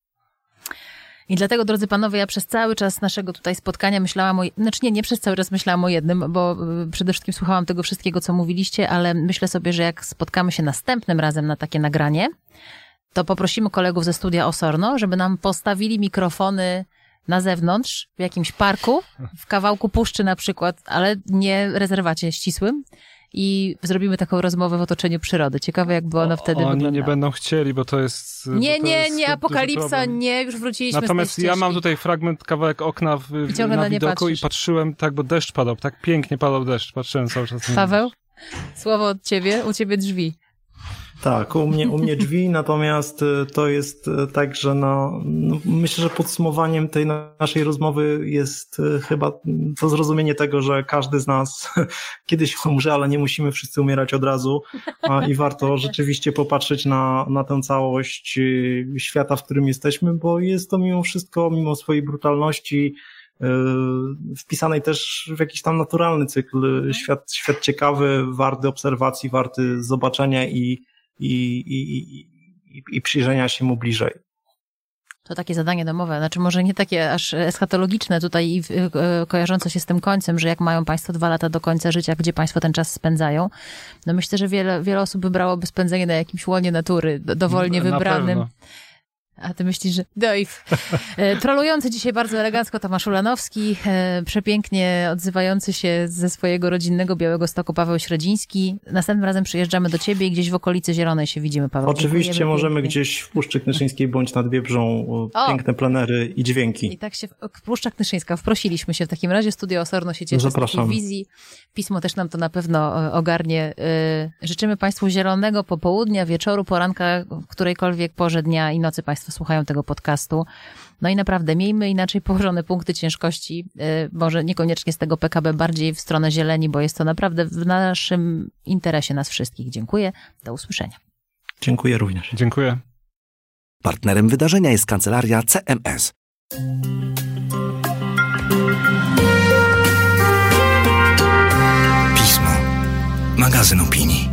I dlatego, drodzy panowie, ja przez cały czas naszego tutaj spotkania myślałam o, znaczy nie, nie przez cały czas myślałam o jednym, bo y, przede wszystkim słuchałam tego wszystkiego, co mówiliście, ale myślę sobie, że jak spotkamy się następnym razem na takie nagranie, to poprosimy kolegów ze studia Osorno, żeby nam postawili mikrofony na zewnątrz, w jakimś parku, w kawałku puszczy na przykład, ale nie rezerwacie ścisłym, i zrobimy taką rozmowę w otoczeniu przyrody. Ciekawe, jakby ona wtedy Oni nie będą chcieli, bo to jest... Nie, to nie, jest nie, apokalipsa, nie, już wróciliśmy Natomiast ja mam tutaj fragment, kawałek okna w, na, na widoku i patrzyłem, tak, bo deszcz padał, tak pięknie padał deszcz, patrzyłem cały czas. Paweł, słowo od ciebie, u ciebie drzwi. Tak, u mnie, u mnie drzwi, natomiast y, to jest y, tak, że no, no, myślę, że podsumowaniem tej naszej rozmowy jest y, chyba to zrozumienie tego, że każdy z nas kiedyś umrze, ale nie musimy wszyscy umierać od razu. I warto rzeczywiście popatrzeć na, na tę całość świata, w którym jesteśmy, bo jest to mimo wszystko, mimo swojej brutalności, wpisanej też w jakiś tam naturalny cykl, świat, świat ciekawy, warty obserwacji, warty zobaczenia i i, i, i, i przyjrzenia się mu bliżej. To takie zadanie domowe, znaczy może nie takie aż eschatologiczne tutaj i e, kojarzące się z tym końcem, że jak mają Państwo dwa lata do końca życia, gdzie Państwo ten czas spędzają, no myślę, że wiele, wiele osób wybrałoby spędzenie na jakimś łonie natury, dowolnie na wybranym. Pewno. A ty myślisz, że Dave. E, trolujący dzisiaj bardzo elegancko Tomasz Ulanowski, e, przepięknie odzywający się ze swojego rodzinnego Białego Stoku Paweł Średziński. Następnym razem przyjeżdżamy do ciebie i gdzieś w okolicy Zielonej się widzimy, Paweł. Oczywiście możemy pięknie. gdzieś w Puszczy Knyszyńskiej bądź nad Wiebrzą piękne plenery i dźwięki. I tak się, Puszcza Knyszyńska, wprosiliśmy się w takim razie, Studio Osorno się cieszy Zapraszam. z wizji. Pismo też nam to na pewno e, ogarnie. Życzymy Państwu zielonego popołudnia, wieczoru, poranka, w którejkolwiek porze dnia i nocy Państwo słuchają tego podcastu. No i naprawdę miejmy inaczej położone punkty ciężkości, y, może niekoniecznie z tego PKB, bardziej w stronę zieleni, bo jest to naprawdę w naszym interesie nas wszystkich. Dziękuję. Do usłyszenia. Dziękuję również. Dziękuję. Partnerem wydarzenia jest kancelaria CMS. Pismo. Magazyn opinii.